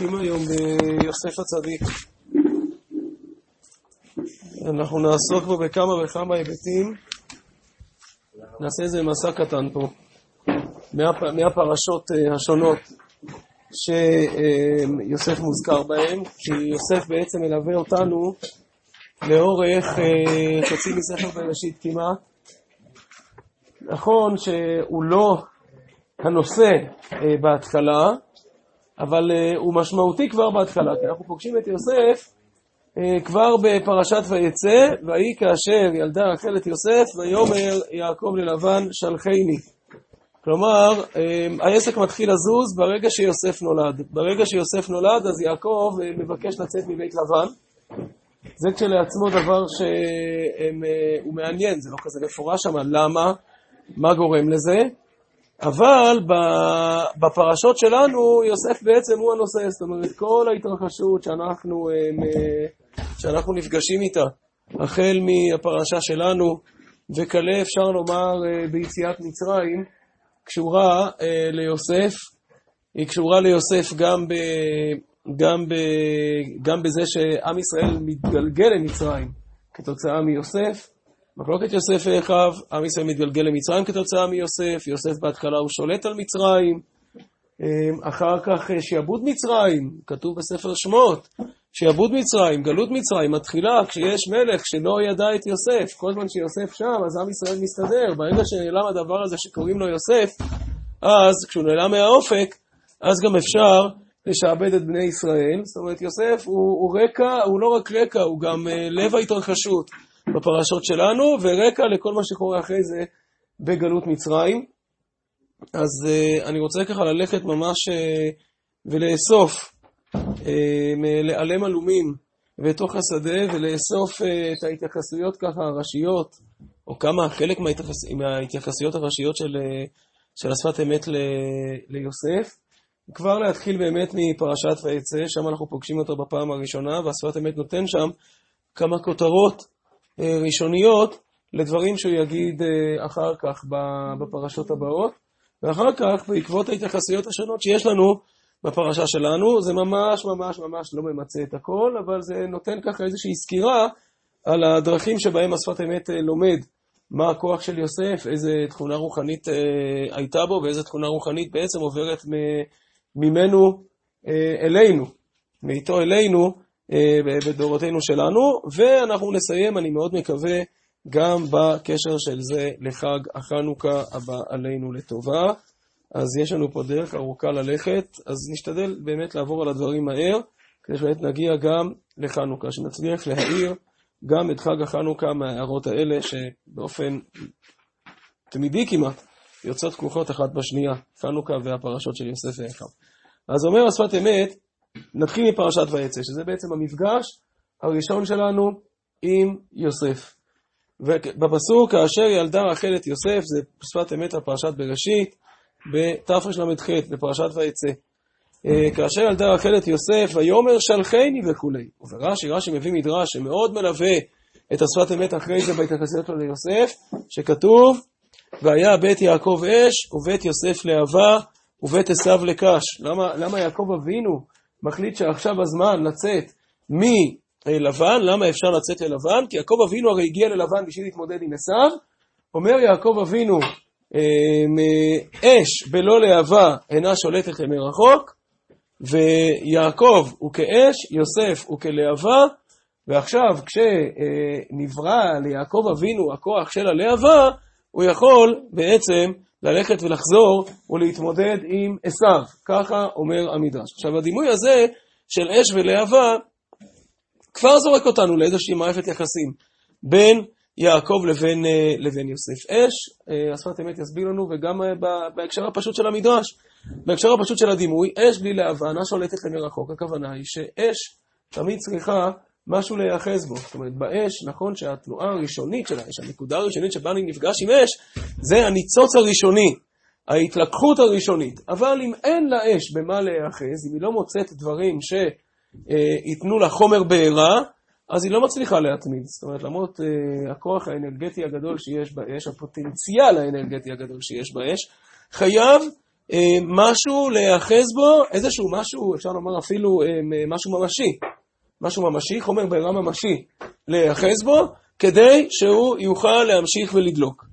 עוסקים היום ביוסף הצדיק. אנחנו נעסוק בו בכמה וכמה היבטים. נעשה איזה מסע קטן פה, מהפ... מהפרשות אה, השונות שיוסף מוזכר בהן, כי יוסף בעצם מלווה אותנו לאורך אה, חצי מספר בראשית כמעט. נכון שהוא לא הנושא אה, בהתחלה, אבל uh, הוא משמעותי כבר בהתחלה, כי אנחנו פוגשים את יוסף uh, כבר בפרשת ויצא, ויהי כאשר ילדה רחל את יוסף, ויאמר יעקב ללבן שלחני. כלומר, uh, העסק מתחיל לזוז ברגע שיוסף נולד. ברגע שיוסף נולד, אז יעקב מבקש לצאת מבית לבן. זה כשלעצמו דבר שהוא מעניין, זה לא כזה מפורש שם, למה? מה גורם לזה? אבל בפרשות שלנו, יוסף בעצם הוא הנושא, זאת אומרת, כל ההתרחשות שאנחנו, אה, שאנחנו נפגשים איתה, החל מהפרשה שלנו, וכלה אפשר לומר אה, ביציאת מצרים, קשורה אה, ליוסף, היא קשורה ליוסף גם, ב, גם, ב, גם בזה שעם ישראל מתגלגל למצרים כתוצאה מיוסף, מחלוקת יוסף ואחיו, עם ישראל מתגלגל למצרים כתוצאה מיוסף, יוסף בהתחלה הוא שולט על מצרים, אמ, אחר כך אה, שיעבוד מצרים, כתוב בספר שמות, שיעבוד מצרים, גלות מצרים, מתחילה כשיש מלך שלא ידע את יוסף, כל זמן שיוסף שם, אז עם ישראל מסתדר, ברגע שנעלם הדבר הזה שקוראים לו יוסף, אז כשהוא נעלם מהאופק, אז גם אפשר לשעבד את בני ישראל, זאת אומרת יוסף הוא, הוא רקע, הוא לא רק רקע, הוא גם uh, לב ההתרחשות. בפרשות שלנו, ורקע לכל מה שקורה אחרי זה בגלות מצרים. אז uh, אני רוצה ככה ללכת ממש uh, ולאסוף, uh, להיעלם עלומים בתוך השדה ולאסוף את ההתייחסויות ככה הראשיות, או כמה, חלק מההתייחס, מההתייחסויות הראשיות של, של השפת אמת ל, ליוסף. כבר להתחיל באמת מפרשת ויצא, שם אנחנו פוגשים אותו בפעם הראשונה, והשפת אמת נותן שם כמה כותרות אה, ראשוניות לדברים שהוא יגיד אה, אחר כך בפרשות הבאות, ואחר כך, בעקבות ההתייחסויות השונות שיש לנו בפרשה שלנו, זה ממש ממש ממש לא ממצה את הכל, אבל זה נותן ככה איזושהי סקירה על הדרכים שבהם השפת אמת אה, לומד מה הכוח של יוסף, איזה תכונה רוחנית הייתה בו ואיזה תכונה רוחנית בעצם עוברת ממנו אלינו, מאיתו אלינו, אה, בדורותינו שלנו, ואנחנו נסיים, אני מאוד מקווה, גם בקשר של זה לחג החנוכה הבא עלינו לטובה. אז יש לנו פה דרך ארוכה ללכת, אז נשתדל באמת לעבור על הדברים מהר, כדי שבאמת נגיע גם לחנוכה, שנצליח להאיר גם את חג החנוכה מההערות האלה, שבאופן תמידי כמעט יוצאות כרוכות אחת בשנייה, חנוכה והפרשות של יוסף ואחיו. אז אומר השפת אמת, נתחיל מפרשת ויצא, שזה בעצם המפגש הראשון שלנו עם יוסף. ובפסוק, כאשר ילדה רחל את יוסף, זה שפת אמת על פרשת בראשית, בתרל"ח בפרשת ויצא. אה, כאשר ילדה רחל את יוסף, ויאמר שלחני וכולי. וברש"י, רש"י מביא מדרש שמאוד מלווה את השפת אמת אחרי זה בהתייחסות שלו ליוסף, שכתוב, והיה בית יעקב אש, ובית יוסף להבה, ובית עשיו לקש. למה, למה יעקב אבינו מחליט שעכשיו הזמן לצאת מלבן, למה אפשר לצאת ללבן? כי יעקב אבינו הרי הגיע ללבן בשביל להתמודד עם עשיו. אומר יעקב אבינו, אמ, אש בלא להבה אינה שולטת למרחוק, ויעקב הוא כאש, יוסף הוא כלהבה, ועכשיו כשנברא ליעקב אבינו הכוח של הלהבה, הוא יכול בעצם ללכת ולחזור ולהתמודד עם עשיו, ככה אומר המדרש. עכשיו הדימוי הזה של אש ולהבה כבר זורק אותנו לאיזושהי מערכת יחסים בין יעקב לבין, אה, לבין יוסף. אש, אה, השפת אמת יסביר לנו, וגם אה, בהקשר הפשוט של המדרש, בהקשר הפשוט של הדימוי, אש בלי להבה אינה שולטת למרחוק. הכוונה היא שאש תמיד צריכה משהו להיאחז בו. זאת אומרת, באש, נכון שהתנועה הראשונית של האש, הנקודה הראשונית שבה אני נפגש עם אש, זה הניצוץ הראשוני, ההתלקחות הראשונית. אבל אם אין לאש במה להיאחז, אם היא לא מוצאת דברים שייתנו לה חומר בעירה, אז היא לא מצליחה להתמיד. זאת אומרת, למרות uh, הכוח האנרגטי הגדול שיש באש, הפוטנציאל האנרגטי הגדול שיש באש, חייב אה, משהו להיאחז בו, איזשהו משהו, אפשר לומר אפילו אה, משהו ממשי, משהו ממשי, חומר בעירה ממשי, להיאחז בו, כדי שהוא יוכל להמשיך ולדלוק.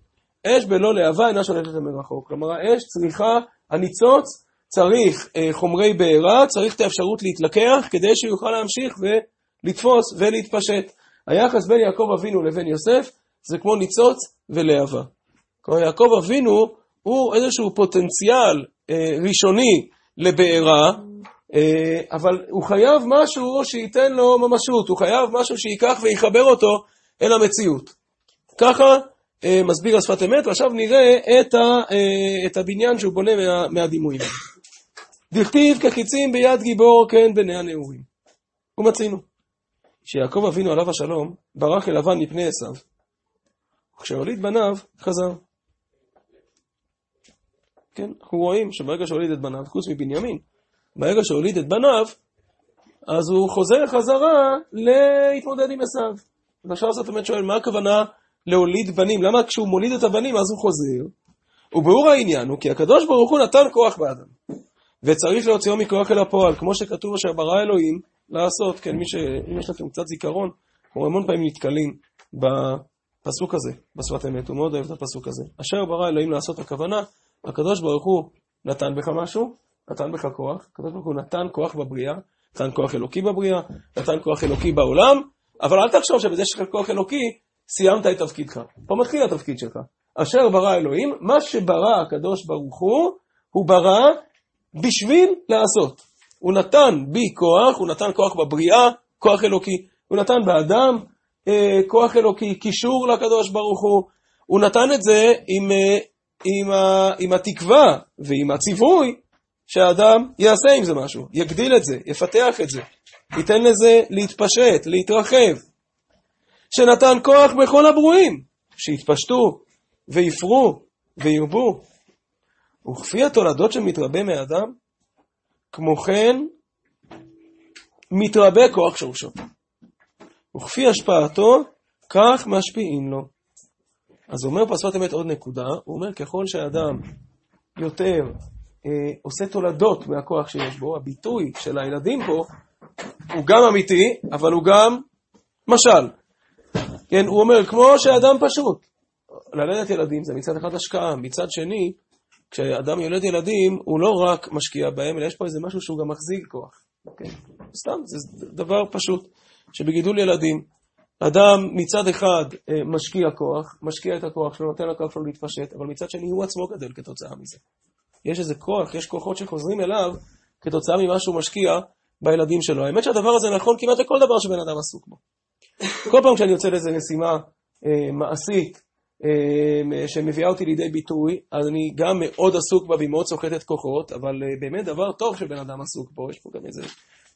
אש בלא להבה אינה שולטת מרחוק. כלומר, האש צריכה, הניצוץ צריך אה, חומרי בעירה, צריך את האפשרות להתלקח, כדי שהוא יוכל להמשיך ולתפוס ולהתפשט. היחס בין יעקב אבינו לבין יוסף זה כמו ניצוץ ולהבה. כלומר, יעקב אבינו הוא איזשהו פוטנציאל אה, ראשוני לבעירה, אבל הוא חייב משהו שייתן לו ממשות, הוא חייב משהו שייקח ויחבר אותו אל המציאות. ככה אה, מסביר השפת אמת, ועכשיו נראה את, ה, אה, את הבניין שהוא בונה מה, מהדימויים. דכתיב כחיצים ביד גיבור כן בני הנעורים. ומצינו שיעקב אבינו עליו השלום ברח אל לבן מפני עשיו, וכשהוליד בניו חזר. כן, אנחנו רואים שברגע שהוליד את בניו, חוץ מבנימין, ברגע שהוליד את בניו, אז הוא חוזר חזרה להתמודד עם עשיו. ועכשיו אתה באמת שואל, מה הכוונה להוליד בנים? למה כשהוא מוליד את הבנים אז הוא חוזר? וברור העניין הוא כי הקדוש ברוך הוא נתן כוח באדם, וצריך להוציאו מכוח אל הפועל, כמו שכתוב אשר ברא אלוהים לעשות, כן, מי ש... אם יש לכם קצת זיכרון, אנחנו המון פעמים נתקלים בפסוק הזה, בשפת אמת, הוא מאוד אוהב את הפסוק הזה. אשר ברא אלוהים לעשות הכוונה, הקדוש ברוך הוא נתן בך משהו, נתן בך כוח, הקדוש ברוך הוא נתן כוח בבריאה, נתן כוח אלוקי בבריאה, נתן כוח אלוקי בעולם, אבל אל תחשוב שבזה שיש לך כוח אלוקי, סיימת את תפקידך. פה מתחיל התפקיד שלך. אשר ברא אלוהים, מה שברא הקדוש ברוך הוא, הוא ברא בשביל לעשות. הוא נתן בי כוח, הוא נתן כוח בבריאה, כוח אלוקי. הוא נתן באדם אה, כוח אלוקי, קישור לקדוש ברוך הוא. הוא נתן את זה עם, אה, עם, ה, עם התקווה ועם הציווי שהאדם יעשה עם זה משהו, יגדיל את זה, יפתח את זה, ייתן לזה להתפשט, להתרחב. שנתן כוח בכל הברואים, שיתפשטו ויפרו וירבו. וכפי התולדות שמתרבה מאדם, כמו כן מתרבה כוח שורשו. וכפי השפעתו, כך משפיעים לו. אז הוא אומר פה שפת אמת עוד נקודה, הוא אומר ככל שהאדם יותר עושה תולדות מהכוח שיש בו, הביטוי של הילדים פה הוא גם אמיתי, אבל הוא גם משל. כן, הוא אומר, כמו שאדם פשוט. ללדת ילדים זה מצד אחד השקעה, מצד שני, כשאדם יולד ילדים, הוא לא רק משקיע בהם, אלא יש פה איזה משהו שהוא גם מחזיק כוח. כן? סתם, זה דבר פשוט, שבגידול ילדים, אדם מצד אחד אה, משקיע כוח, משקיע את הכוח שלו, נותן לכוח שלו להתפשט, אבל מצד שני הוא עצמו גדל כתוצאה מזה. יש איזה כוח, יש כוחות שחוזרים אליו כתוצאה ממה שהוא משקיע בילדים שלו. האמת שהדבר הזה נכון כמעט לכל דבר שבן אדם עסוק בו. כל פעם כשאני יוצא לאיזו משימה אה, מעשית אה, שמביאה אותי לידי ביטוי, אז אני גם מאוד עסוק בה והיא מאוד סוחטת כוחות, אבל אה, באמת דבר טוב שבן אדם עסוק בו, יש פה גם איזה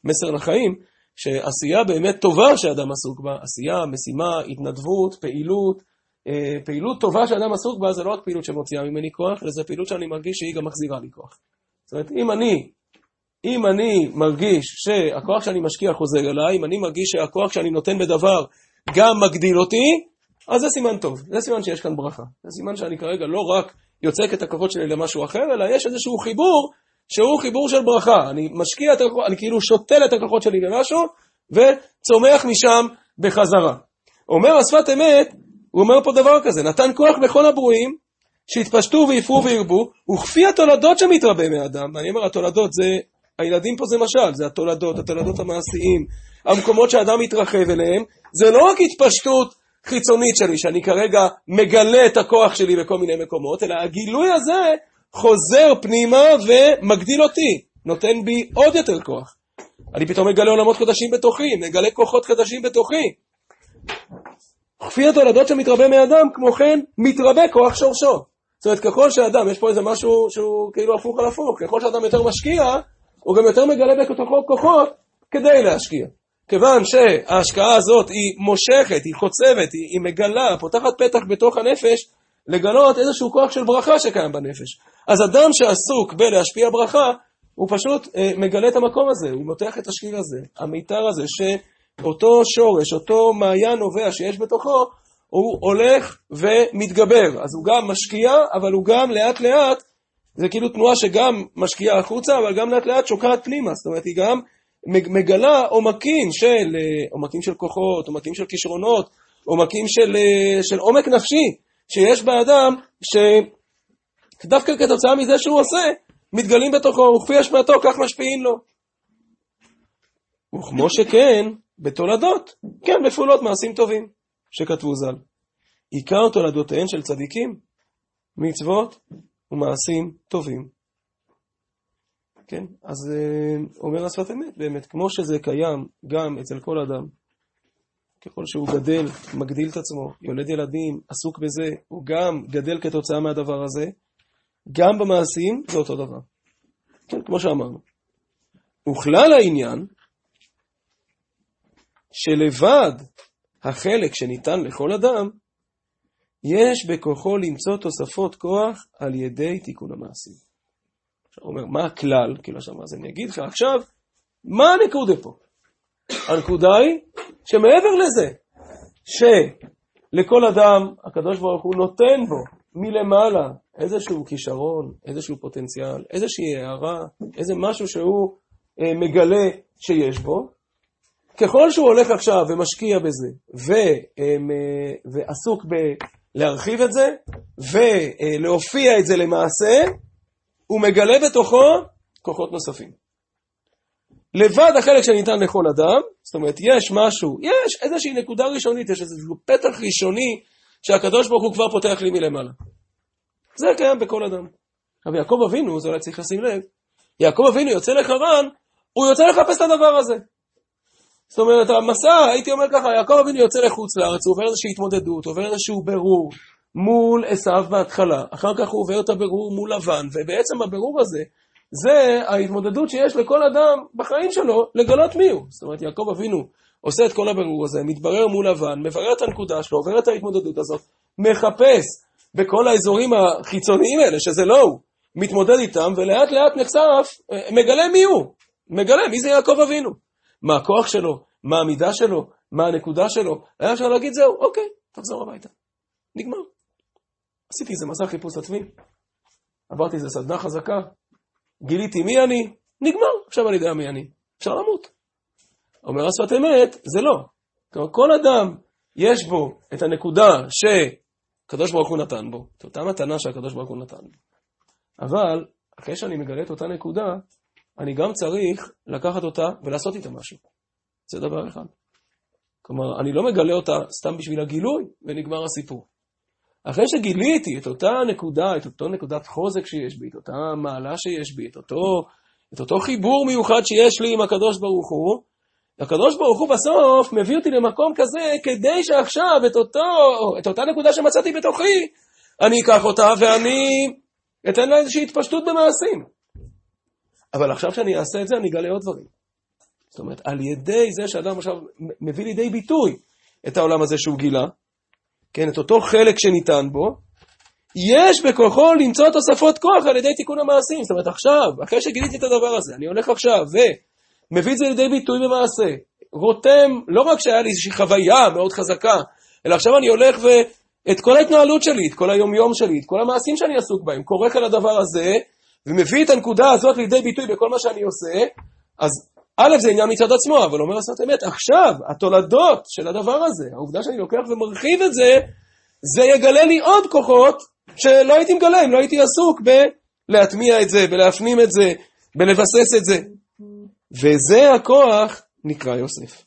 מסר לחיים, שעשייה באמת טובה שאדם עסוק בה, עשייה, משימה, התנדבות, פעילות, פעילות טובה שאדם עסוק בה זה לא רק פעילות שמוציאה ממני כוח, אלא זה פעילות שאני מרגיש שהיא גם מחזירה לי כוח. זאת אומרת, אם אני אם אני מרגיש שהכוח שאני משקיע חוזר אליי, אם אני מרגיש שהכוח שאני נותן בדבר גם מגדיל אותי, אז זה סימן טוב, זה סימן שיש כאן ברכה. זה סימן שאני כרגע לא רק יוצק את הכוחות שלי למשהו אחר, אלא יש איזשהו חיבור שהוא חיבור של ברכה. אני משקיע את הכוחות, אני כאילו שותל את הכוחות שלי במשהו, וצומח משם בחזרה. אומר השפת אמת, הוא אומר פה דבר כזה, נתן כוח בכל הברואים, שיתפשטו ויפרו וירבו, וכפי התולדות שמתרבה מאדם, אני אומר התולדות זה הילדים פה זה משל, זה התולדות, התולדות המעשיים, המקומות שאדם מתרחב אליהם, זה לא רק התפשטות חיצונית שלי, שאני כרגע מגלה את הכוח שלי בכל מיני מקומות, אלא הגילוי הזה חוזר פנימה ומגדיל אותי, נותן בי עוד יותר כוח. אני פתאום מגלה עולמות חדשים בתוכי, מגלה כוחות חדשים בתוכי. כפי התולדות שמתרבה מאדם, כמו כן, מתרבה כוח שורשו. זאת אומרת, ככל שאדם, יש פה איזה משהו שהוא כאילו הפוך על הפוך, ככל שאדם יותר משקיע, הוא גם יותר מגלה בכוחות כוחות כדי להשקיע. כיוון שההשקעה הזאת היא מושכת, היא חוצבת, היא, היא מגלה, פותחת פתח בתוך הנפש, לגלות איזשהו כוח של ברכה שקיים בנפש. אז אדם שעסוק בלהשפיע ברכה, הוא פשוט אה, מגלה את המקום הזה, הוא מותח את השקיר הזה, המיתר הזה, שאותו שורש, אותו מעיין נובע שיש בתוכו, הוא הולך ומתגבר. אז הוא גם משקיע, אבל הוא גם לאט לאט זה כאילו תנועה שגם משקיעה החוצה, אבל גם לאט לאט שוקעת פנימה. זאת אומרת, היא גם מגלה עומקים של, אה, עומקים של כוחות, עומקים של כישרונות, עומקים של, אה, של עומק נפשי שיש באדם, שדווקא כתוצאה מזה שהוא עושה, מתגלים בתוכו, וכפי השפעתו, כך משפיעים לו. וכמו שכן, בתולדות, כן, בפעולות מעשים טובים, שכתבו ז"ל. עיקר תולדותיהן של צדיקים, מצוות ומעשים טובים. כן, אז uh, אומר השפת אמת, באמת, כמו שזה קיים גם אצל כל אדם, ככל שהוא גדל, מגדיל את עצמו, יולד ילדים, עסוק בזה, הוא גם גדל כתוצאה מהדבר הזה, גם במעשים זה אותו דבר. כן, כמו שאמרנו. וכלל העניין, שלבד החלק שניתן לכל אדם, יש בכוחו למצוא תוספות כוח על ידי תיקון המעשים. עכשיו אומר, מה הכלל? כאילו עכשיו, אז אני אגיד לך עכשיו, מה הנקודה פה? הנקודה היא שמעבר לזה, שלכל אדם הקדוש ברוך הוא נותן בו מלמעלה איזשהו כישרון, איזשהו פוטנציאל, איזושהי הערה, איזה משהו שהוא אה, מגלה שיש בו, ככל שהוא הולך עכשיו ומשקיע בזה, אה, ועסוק בלהרחיב את זה, ולהופיע את זה למעשה, הוא מגלה בתוכו כוחות נוספים. לבד החלק שניתן לכל אדם, זאת אומרת, יש משהו, יש איזושהי נקודה ראשונית, יש איזשהו פתח ראשוני שהקדוש ברוך הוא כבר פותח לי מלמעלה. זה קיים בכל אדם. אבל יעקב אבינו, זה אולי צריך לשים לב, יעקב אבינו יוצא לחרן, הוא יוצא לחפש את הדבר הזה. זאת אומרת, המסע, הייתי אומר ככה, יעקב אבינו יוצא לחוץ לארץ, הוא עובר איזושהי התמודדות, עובר איזשהו בירור מול עשיו בהתחלה, אחר כך הוא עובר את הבירור מול לבן, ובעצם הבירור הזה, זה ההתמודדות שיש לכל אדם בחיים שלו לגלות מי הוא. זאת אומרת, יעקב אבינו עושה את כל הבירור הזה, מתברר מול לבן, מברר את הנקודה שלו, עובר את ההתמודדות הזאת, מחפש בכל האזורים החיצוניים האלה, שזה לא הוא, מתמודד איתם, ולאט לאט נחשף, אה, מגלה מי הוא, מגלה מי זה יעקב אבינו. מה הכוח שלו, מה המידה שלו, מה הנקודה שלו. היה אפשר להגיד, זהו, אוקיי, תחזור הביתה. נגמר. עשיתי איזה מסע חיפוש עצמי, עברתי איזה סדנה חזקה, גיליתי מי אני, נגמר, עכשיו אני יודע מי אני. אפשר למות. אומר השפת אמת, זה לא. כלומר, כל אדם, יש בו את הנקודה שקדוש ברוך הוא נתן בו, את אותה מתנה שהקדוש ברוך הוא נתן בו. אבל, אחרי שאני מגלה את אותה נקודה, אני גם צריך לקחת אותה ולעשות איתה משהו. זה דבר אחד. כלומר, אני לא מגלה אותה סתם בשביל הגילוי, ונגמר הסיפור. אחרי שגיליתי את אותה נקודה, את אותו נקודת חוזק שיש בי, את אותה מעלה שיש בי, את אותו, את אותו חיבור מיוחד שיש לי עם הקדוש ברוך הוא, הקדוש ברוך הוא בסוף מביא אותי למקום כזה כדי שעכשיו את, אותו, את אותה נקודה שמצאתי בתוכי, אני אקח אותה ואני אתן לה איזושהי התפשטות במעשים. אבל עכשיו שאני אעשה את זה, אני אגלה עוד דברים. זאת אומרת, על ידי זה שאדם עכשיו מביא לידי ביטוי את העולם הזה שהוא גילה, כן, את אותו חלק שניתן בו, יש בכוחו למצוא תוספות כוח על ידי תיקון המעשים. זאת אומרת, עכשיו, אחרי שגיליתי את הדבר הזה, אני הולך עכשיו ומביא את זה לידי ביטוי במעשה, רותם, לא רק שהיה לי איזושהי חוויה מאוד חזקה, אלא עכשיו אני הולך ואת כל ההתנהלות שלי, את כל היומיום שלי, את כל המעשים שאני עסוק בהם, כורך על הדבר הזה, ומביא את הנקודה הזאת לידי ביטוי בכל מה שאני עושה, אז א', זה עניין מצד עצמו, אבל אומר לעשות אמת, עכשיו, התולדות של הדבר הזה, העובדה שאני לוקח ומרחיב את זה, זה יגלה לי עוד כוחות שלא הייתי מגלה אם לא הייתי עסוק בלהטמיע את זה, בלהפנים את זה, בלבסס את זה. וזה הכוח נקרא יוסף.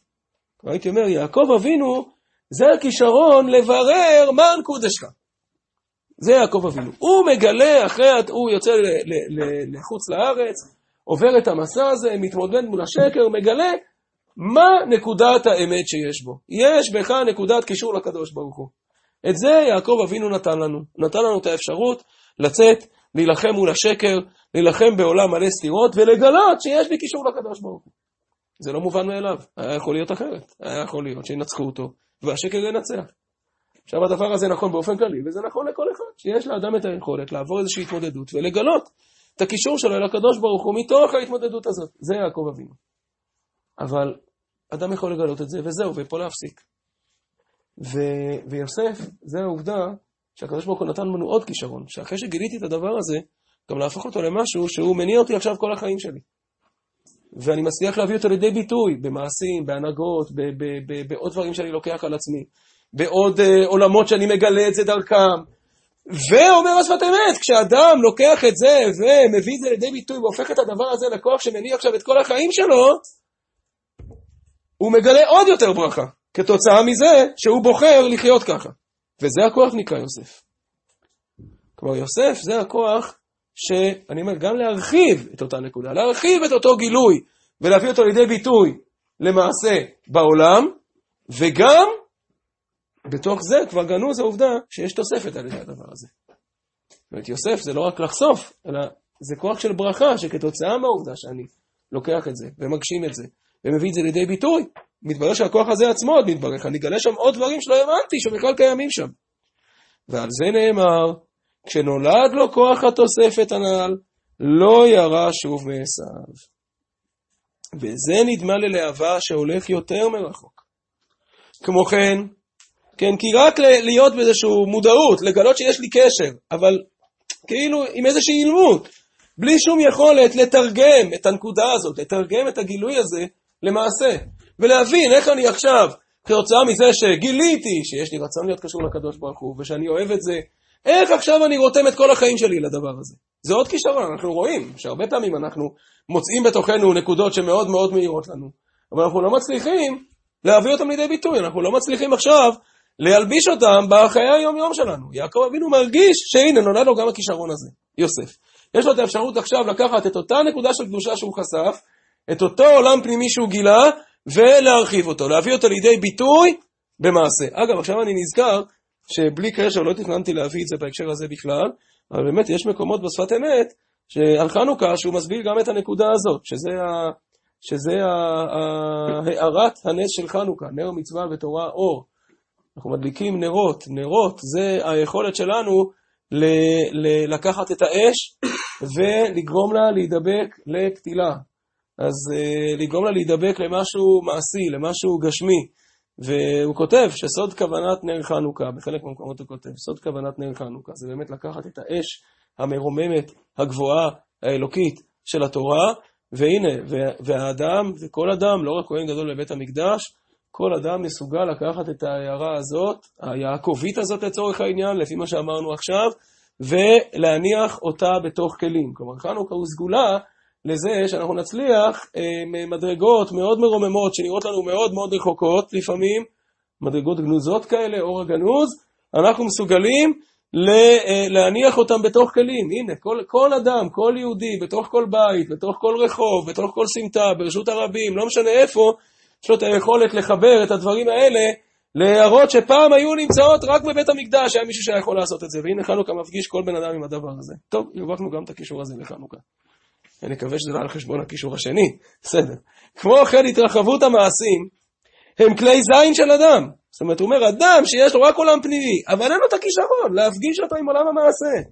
הייתי אומר, יעקב אבינו, זה הכישרון לברר מה הנקודה שלך. זה יעקב אבינו. הוא מגלה אחרי, הוא יוצא לחוץ לארץ, עובר את המסע הזה, מתמודד מול השקר, מגלה מה נקודת האמת שיש בו. יש בך נקודת קישור לקדוש ברוך הוא. את זה יעקב אבינו נתן לנו. נתן לנו את האפשרות לצאת, להילחם מול השקר, להילחם בעולם מלא סתירות, ולגלות שיש לי קישור לקדוש ברוך הוא. זה לא מובן מאליו, היה יכול להיות אחרת. היה יכול להיות שינצחו אותו, והשקר ינצח. עכשיו הדבר הזה נכון באופן כללי, וזה נכון לכל אחד, שיש לאדם את היכולת לעבור איזושהי התמודדות ולגלות את הקישור שלו אל הקדוש ברוך הוא מתוך ההתמודדות הזאת. זה יעקב אבינו. אבל אדם יכול לגלות את זה, וזהו, ופה להפסיק. ו... ויוסף, זה העובדה שהקדוש ברוך הוא נתן לנו עוד כישרון, שאחרי שגיליתי את הדבר הזה, גם להפוך אותו למשהו שהוא מניע אותי עכשיו כל החיים שלי. ואני מצליח להביא אותו לידי ביטוי במעשים, בהנהגות, בעוד דברים שאני לוקח על עצמי, בעוד uh, עולמות שאני מגלה את זה דרכם. ואומר השפת אמת, כשאדם לוקח את זה ומביא את זה לידי ביטוי והופך את הדבר הזה לכוח שמניע עכשיו את כל החיים שלו, הוא מגלה עוד יותר ברכה, כתוצאה מזה שהוא בוחר לחיות ככה. וזה הכוח נקרא יוסף. כלומר, יוסף זה הכוח שאני אומר, גם להרחיב את אותה נקודה, להרחיב את אותו גילוי ולהביא אותו לידי ביטוי למעשה בעולם, וגם בתוך זה כבר גנוז העובדה שיש תוספת על ידי הדבר הזה. זאת אומרת, יוסף זה לא רק לחשוף, אלא זה כוח של ברכה, שכתוצאה מהעובדה שאני לוקח את זה ומגשים את זה ומביא את זה לידי ביטוי, מתברר שהכוח הזה עצמו עוד מתברך, אני אגלה שם עוד דברים שלא האמנתי שבכלל קיימים שם. ועל זה נאמר, כשנולד לו כוח התוספת הנ"ל, לא ירה שוב מעשיו. וזה נדמה ללהבה שהולך יותר מרחוק. כמו כן, כן, כי רק להיות באיזושהי מודעות, לגלות שיש לי קשר, אבל כאילו עם איזושהי אילמות, בלי שום יכולת לתרגם את הנקודה הזאת, לתרגם את הגילוי הזה למעשה, ולהבין איך אני עכשיו, כתוצאה מזה שגיליתי שיש לי רצון להיות קשור לקדוש ברוך הוא, ושאני אוהב את זה, איך עכשיו אני רותם את כל החיים שלי לדבר הזה? זה עוד כישרון, אנחנו רואים שהרבה פעמים אנחנו מוצאים בתוכנו נקודות שמאוד מאוד מהירות לנו, אבל אנחנו לא מצליחים להביא אותם לידי ביטוי, אנחנו לא מצליחים עכשיו להלביש אותם בחיי היום-יום שלנו. יעקב אבינו מרגיש שהנה נולד לו גם הכישרון הזה, יוסף. יש לו את האפשרות עכשיו לקחת את אותה נקודה של קדושה שהוא חשף, את אותו עולם פנימי שהוא גילה, ולהרחיב אותו, להביא אותו לידי ביטוי במעשה. אגב, עכשיו אני נזכר שבלי קשר לא תכננתי להביא את זה בהקשר הזה בכלל, אבל באמת יש מקומות בשפת אמת על חנוכה שהוא מסביר גם את הנקודה הזאת, שזה, ה, שזה הארת הנס של חנוכה, נר מצווה ותורה אור. אנחנו מדליקים נרות, נרות זה היכולת שלנו ל, ל, לקחת את האש ולגרום לה להידבק לפתילה. אז uh, לגרום לה להידבק למשהו מעשי, למשהו גשמי. והוא כותב שסוד כוונת נר חנוכה, בחלק מהמקומות הוא כותב, סוד כוונת נר חנוכה זה באמת לקחת את האש המרוממת, הגבוהה, האלוקית של התורה, והנה, והאדם, וכל אדם, לא רק כהן גדול בבית המקדש, כל אדם מסוגל לקחת את ההערה הזאת, היעקבית הזאת לצורך העניין, לפי מה שאמרנו עכשיו, ולהניח אותה בתוך כלים. כלומר, חנוכה הוא סגולה לזה שאנחנו נצליח אה, מדרגות מאוד מרוממות, שנראות לנו מאוד מאוד רחוקות לפעמים, מדרגות גנוזות כאלה, אור הגנוז, אנחנו מסוגלים אה, להניח אותם בתוך כלים. הנה, כל, כל אדם, כל יהודי, בתוך כל בית, בתוך כל רחוב, בתוך כל סמטה, ברשות הרבים, לא משנה איפה, יש לו את היכולת לחבר את הדברים האלה להראות שפעם היו נמצאות רק בבית המקדש, היה מישהו שהיה יכול לעשות את זה, והנה חנוכה מפגיש כל בן אדם עם הדבר הזה. טוב, הרווחנו גם את הקישור הזה לחנוכה. אני מקווה שזה לא על חשבון הקישור השני, בסדר. כמו כן, התרחבות המעשים הם כלי זין של אדם. זאת אומרת, הוא אומר, אדם שיש לו רק עולם פנימי, אבל אין לו את הכישרון, להפגיש אותו עם עולם המעשה,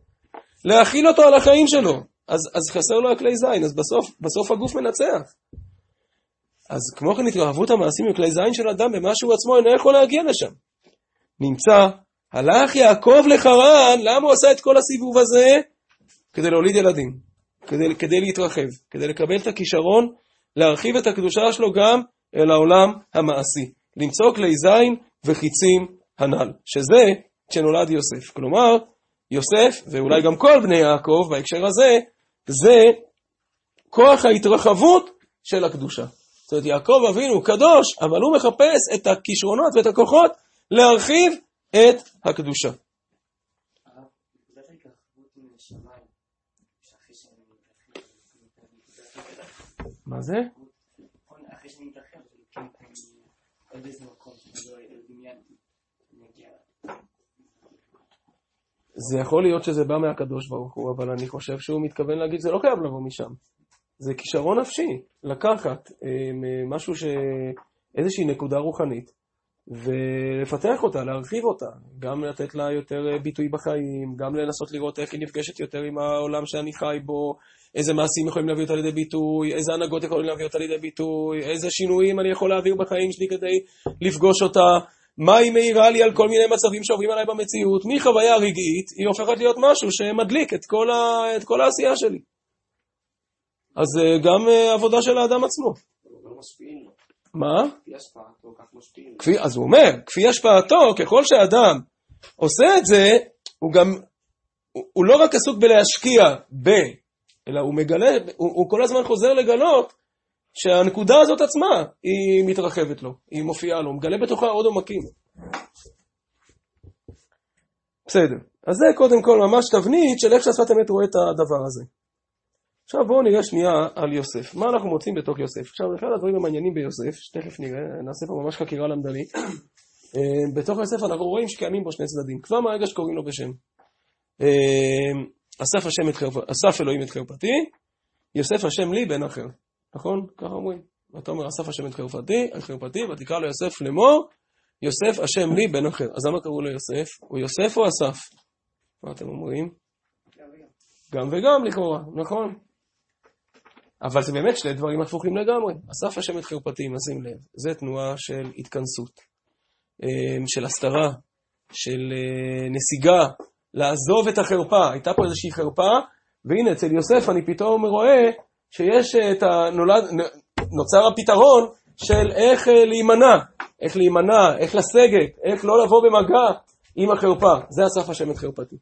להכיל אותו על החיים שלו. אז, אז חסר לו הכלי זין, אז בסוף, בסוף הגוף מנצח. אז כמו כן התרחבות המעשים הם כלי זין של אדם במה שהוא עצמו אינו יכול להגיע לשם. נמצא, הלך יעקב לחרן, למה הוא עשה את כל הסיבוב הזה? כדי להוליד ילדים. כדי, כדי להתרחב, כדי לקבל את הכישרון, להרחיב את הקדושה שלו גם אל העולם המעשי. למצוא כלי זין וחיצים הנ"ל, שזה כשנולד יוסף. כלומר, יוסף, ואולי גם כל בני יעקב בהקשר הזה, זה כוח ההתרחבות של הקדושה. זאת אומרת, יעקב אבינו קדוש, אבל הוא מחפש את הכישרונות ואת הכוחות להרחיב את הקדושה. מה זה? זה יכול להיות שזה בא מהקדוש ברוך הוא, אבל אני חושב שהוא מתכוון להגיד, זה לא חייב לבוא משם. זה כישרון נפשי, לקחת אה, משהו ש... איזושהי נקודה רוחנית, ולפתח אותה, להרחיב אותה, גם לתת לה יותר אה, ביטוי בחיים, גם לנסות לראות איך היא נפגשת יותר עם העולם שאני חי בו, איזה מעשים יכולים להביא אותה לידי ביטוי, איזה הנהגות יכולים להביא אותה לידי ביטוי, איזה שינויים אני יכול להעביר בחיים שלי כדי לפגוש אותה, מה היא מאירה לי על כל מיני מצבים שעוברים עליי במציאות, מחוויה רגעית, היא הופכת להיות משהו שמדליק את כל, ה... את כל העשייה שלי. אז אה, גם אה, עבודה של האדם עצמו. מה? כפי, אז הוא אומר, כפי השפעתו, ככל שאדם עושה את זה, הוא גם, הוא, הוא לא רק עסוק בלהשקיע ב, אלא הוא מגלה, הוא, הוא כל הזמן חוזר לגלות שהנקודה הזאת עצמה, היא מתרחבת לו, היא מופיעה לו, הוא מגלה בתוכה עוד עומקים. בסדר, אז זה קודם כל ממש תבנית של איך שהשפת אמת רואה את הדבר הזה. עכשיו בואו נראה שנייה על יוסף. מה אנחנו מוצאים בתוך יוסף? עכשיו, אחד הדברים המעניינים ביוסף, שתכף נראה, נעשה פה ממש חקירה למדנית. אה, בתוך יוסף אנחנו רואים שקיימים בו שני צדדים. כבר מהרגע שקוראים לו בשם. אה, אסף, השם את חרפ... אסף אלוהים את חרפתי, יוסף השם לי בן אחר. נכון? ככה אומרים. ואתה אומר, אסף השם את חרפתי, את חרפתי, ותקרא לו יוסף לאמור, יוסף השם לי בן אחר. אז למה קראו לו יוסף? הוא יוסף או אסף? מה אתם אומרים? גם וגם לכאורה, נכון? אבל זה באמת שני דברים הפוכים לגמרי. אסף השם את חרפתי, נשים לב, זה תנועה של התכנסות, אמ, של הסתרה, של אה, נסיגה, לעזוב את החרפה. הייתה פה איזושהי חרפה, והנה אצל יוסף אני פתאום רואה שיש את הנולד, נוצר הפתרון של איך אה, להימנע, איך להימנע, איך לסגת, איך לא לבוא במגע עם החרפה. זה אסף השם את חרפתי.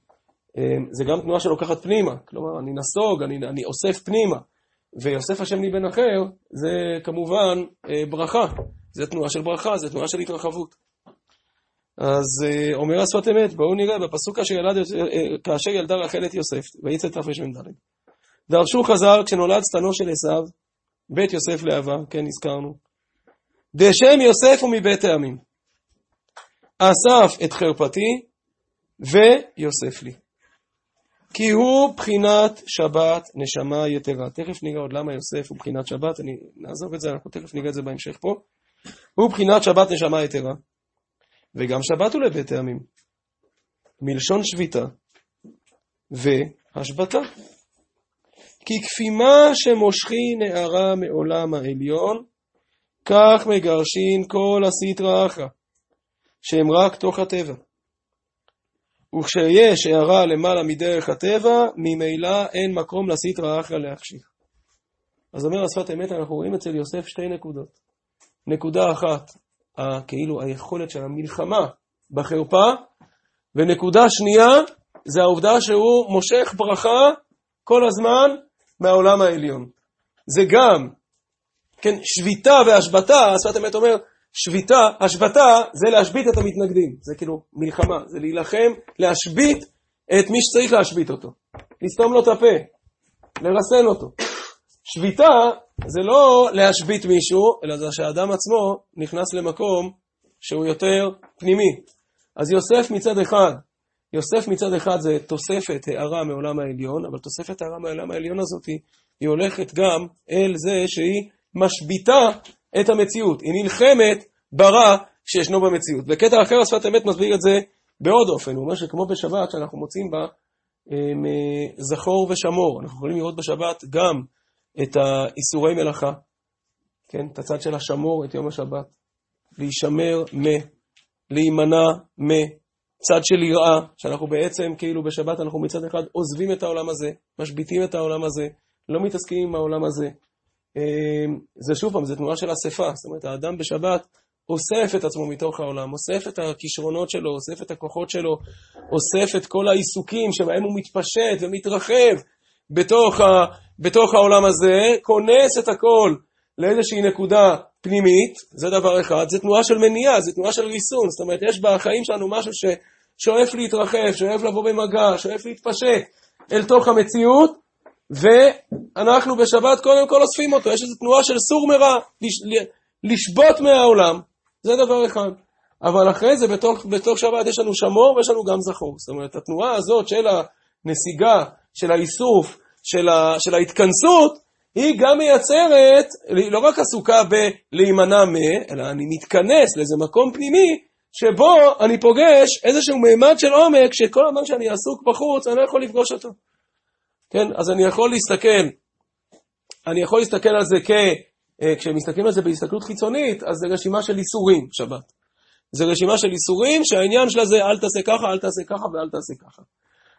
אמ, זה גם תנועה שלוקחת פנימה, כלומר אני נסוג, אני, אני אוסף פנימה. ויוסף השם לי בן אחר, זה כמובן אה, ברכה. זה תנועה של ברכה, זה תנועה של התרחבות. אז אה, אומר השפת אמת, בואו נראה בפסוק כאשר, ילד, אה, כאשר ילדה רחל את יוסף, ויצא תרמ"ד. דרשו חז"ל כשנולד שטנו של עשיו, בית יוסף לאהבה, כן הזכרנו. דשם יוסף הוא מבית העמים. אסף את חרפתי ויוסף לי. כי הוא בחינת שבת נשמה יתרה. תכף נראה עוד למה יוסף הוא בחינת שבת, אני נעזוב את זה, אנחנו תכף נראה את זה בהמשך פה. הוא בחינת שבת נשמה יתרה, וגם שבת הוא לבית העמים. מלשון שביתה והשבתה. כי כפי מה שמושכי נערה מעולם העליון, כך מגרשין כל הסטרא אחרא, שהם רק תוך הטבע. וכשיש הערה למעלה מדרך הטבע, ממילא אין מקום לסטרא אחרא להחשיך. אז אומר השפת אמת, אנחנו רואים אצל יוסף שתי נקודות. נקודה אחת, כאילו היכולת של המלחמה בחרפה, ונקודה שנייה, זה העובדה שהוא מושך ברכה כל הזמן מהעולם העליון. זה גם, כן, שביתה והשבתה, השפת אמת אומר, שביתה, השבתה זה להשבית את המתנגדים, זה כאילו מלחמה, זה להילחם, להשבית את מי שצריך להשבית אותו, לסתום לו את הפה, לרסן אותו. שביתה זה לא להשבית מישהו, אלא זה שהאדם עצמו נכנס למקום שהוא יותר פנימי. אז יוסף מצד אחד, יוסף מצד אחד זה תוספת הערה מעולם העליון, אבל תוספת הערה מעולם העליון הזאת היא הולכת גם אל זה שהיא משביתה את המציאות, היא נלחמת ברע שישנו במציאות. בקטע אחר השפת אמת מסביר את זה בעוד אופן, הוא אומר שכמו בשבת שאנחנו מוצאים בה אמ, זכור ושמור, אנחנו יכולים לראות בשבת גם את האיסורי מלאכה, כן, את הצד של השמור, את יום השבת, להישמר מ, להימנע מ, צד של יראה, שאנחנו בעצם כאילו בשבת אנחנו מצד אחד עוזבים את העולם הזה, משביתים את העולם הזה, לא מתעסקים עם העולם הזה, זה שוב פעם, זה תנועה של אספה, זאת אומרת, האדם בשבת אוסף את עצמו מתוך העולם, אוסף את הכישרונות שלו, אוסף את הכוחות שלו, אוסף את כל העיסוקים שבהם הוא מתפשט ומתרחב בתוך, ה, בתוך העולם הזה, כונס את הכל לאיזושהי נקודה פנימית, זה דבר אחד, זה תנועה של מניעה, זה תנועה של ריסון, זאת אומרת, יש בחיים שלנו משהו ששואף להתרחב, שואף לבוא במגע, שואף להתפשט אל תוך המציאות, ואנחנו בשבת קודם כל אוספים אותו, יש איזו תנועה של סור מרע, לשבות מהעולם, זה דבר אחד. אבל אחרי זה, בתוך, בתוך שבת יש לנו שמור ויש לנו גם זכור. זאת אומרת, התנועה הזאת של הנסיגה, של האיסוף, של, ה, של ההתכנסות, היא גם מייצרת, לא רק עסוקה בלהימנע מ, אלא אני מתכנס לאיזה מקום פנימי, שבו אני פוגש איזשהו מימד של עומק, שכל הזמן שאני עסוק בחוץ, אני לא יכול לפגוש אותו. כן, אז אני יכול להסתכל, אני יכול להסתכל על זה כ... אה, כשמסתכלים על זה בהסתכלות חיצונית, אז זה רשימה של איסורים, שבת. זה רשימה של איסורים שהעניין שלה זה אל תעשה ככה, אל תעשה ככה ואל תעשה ככה.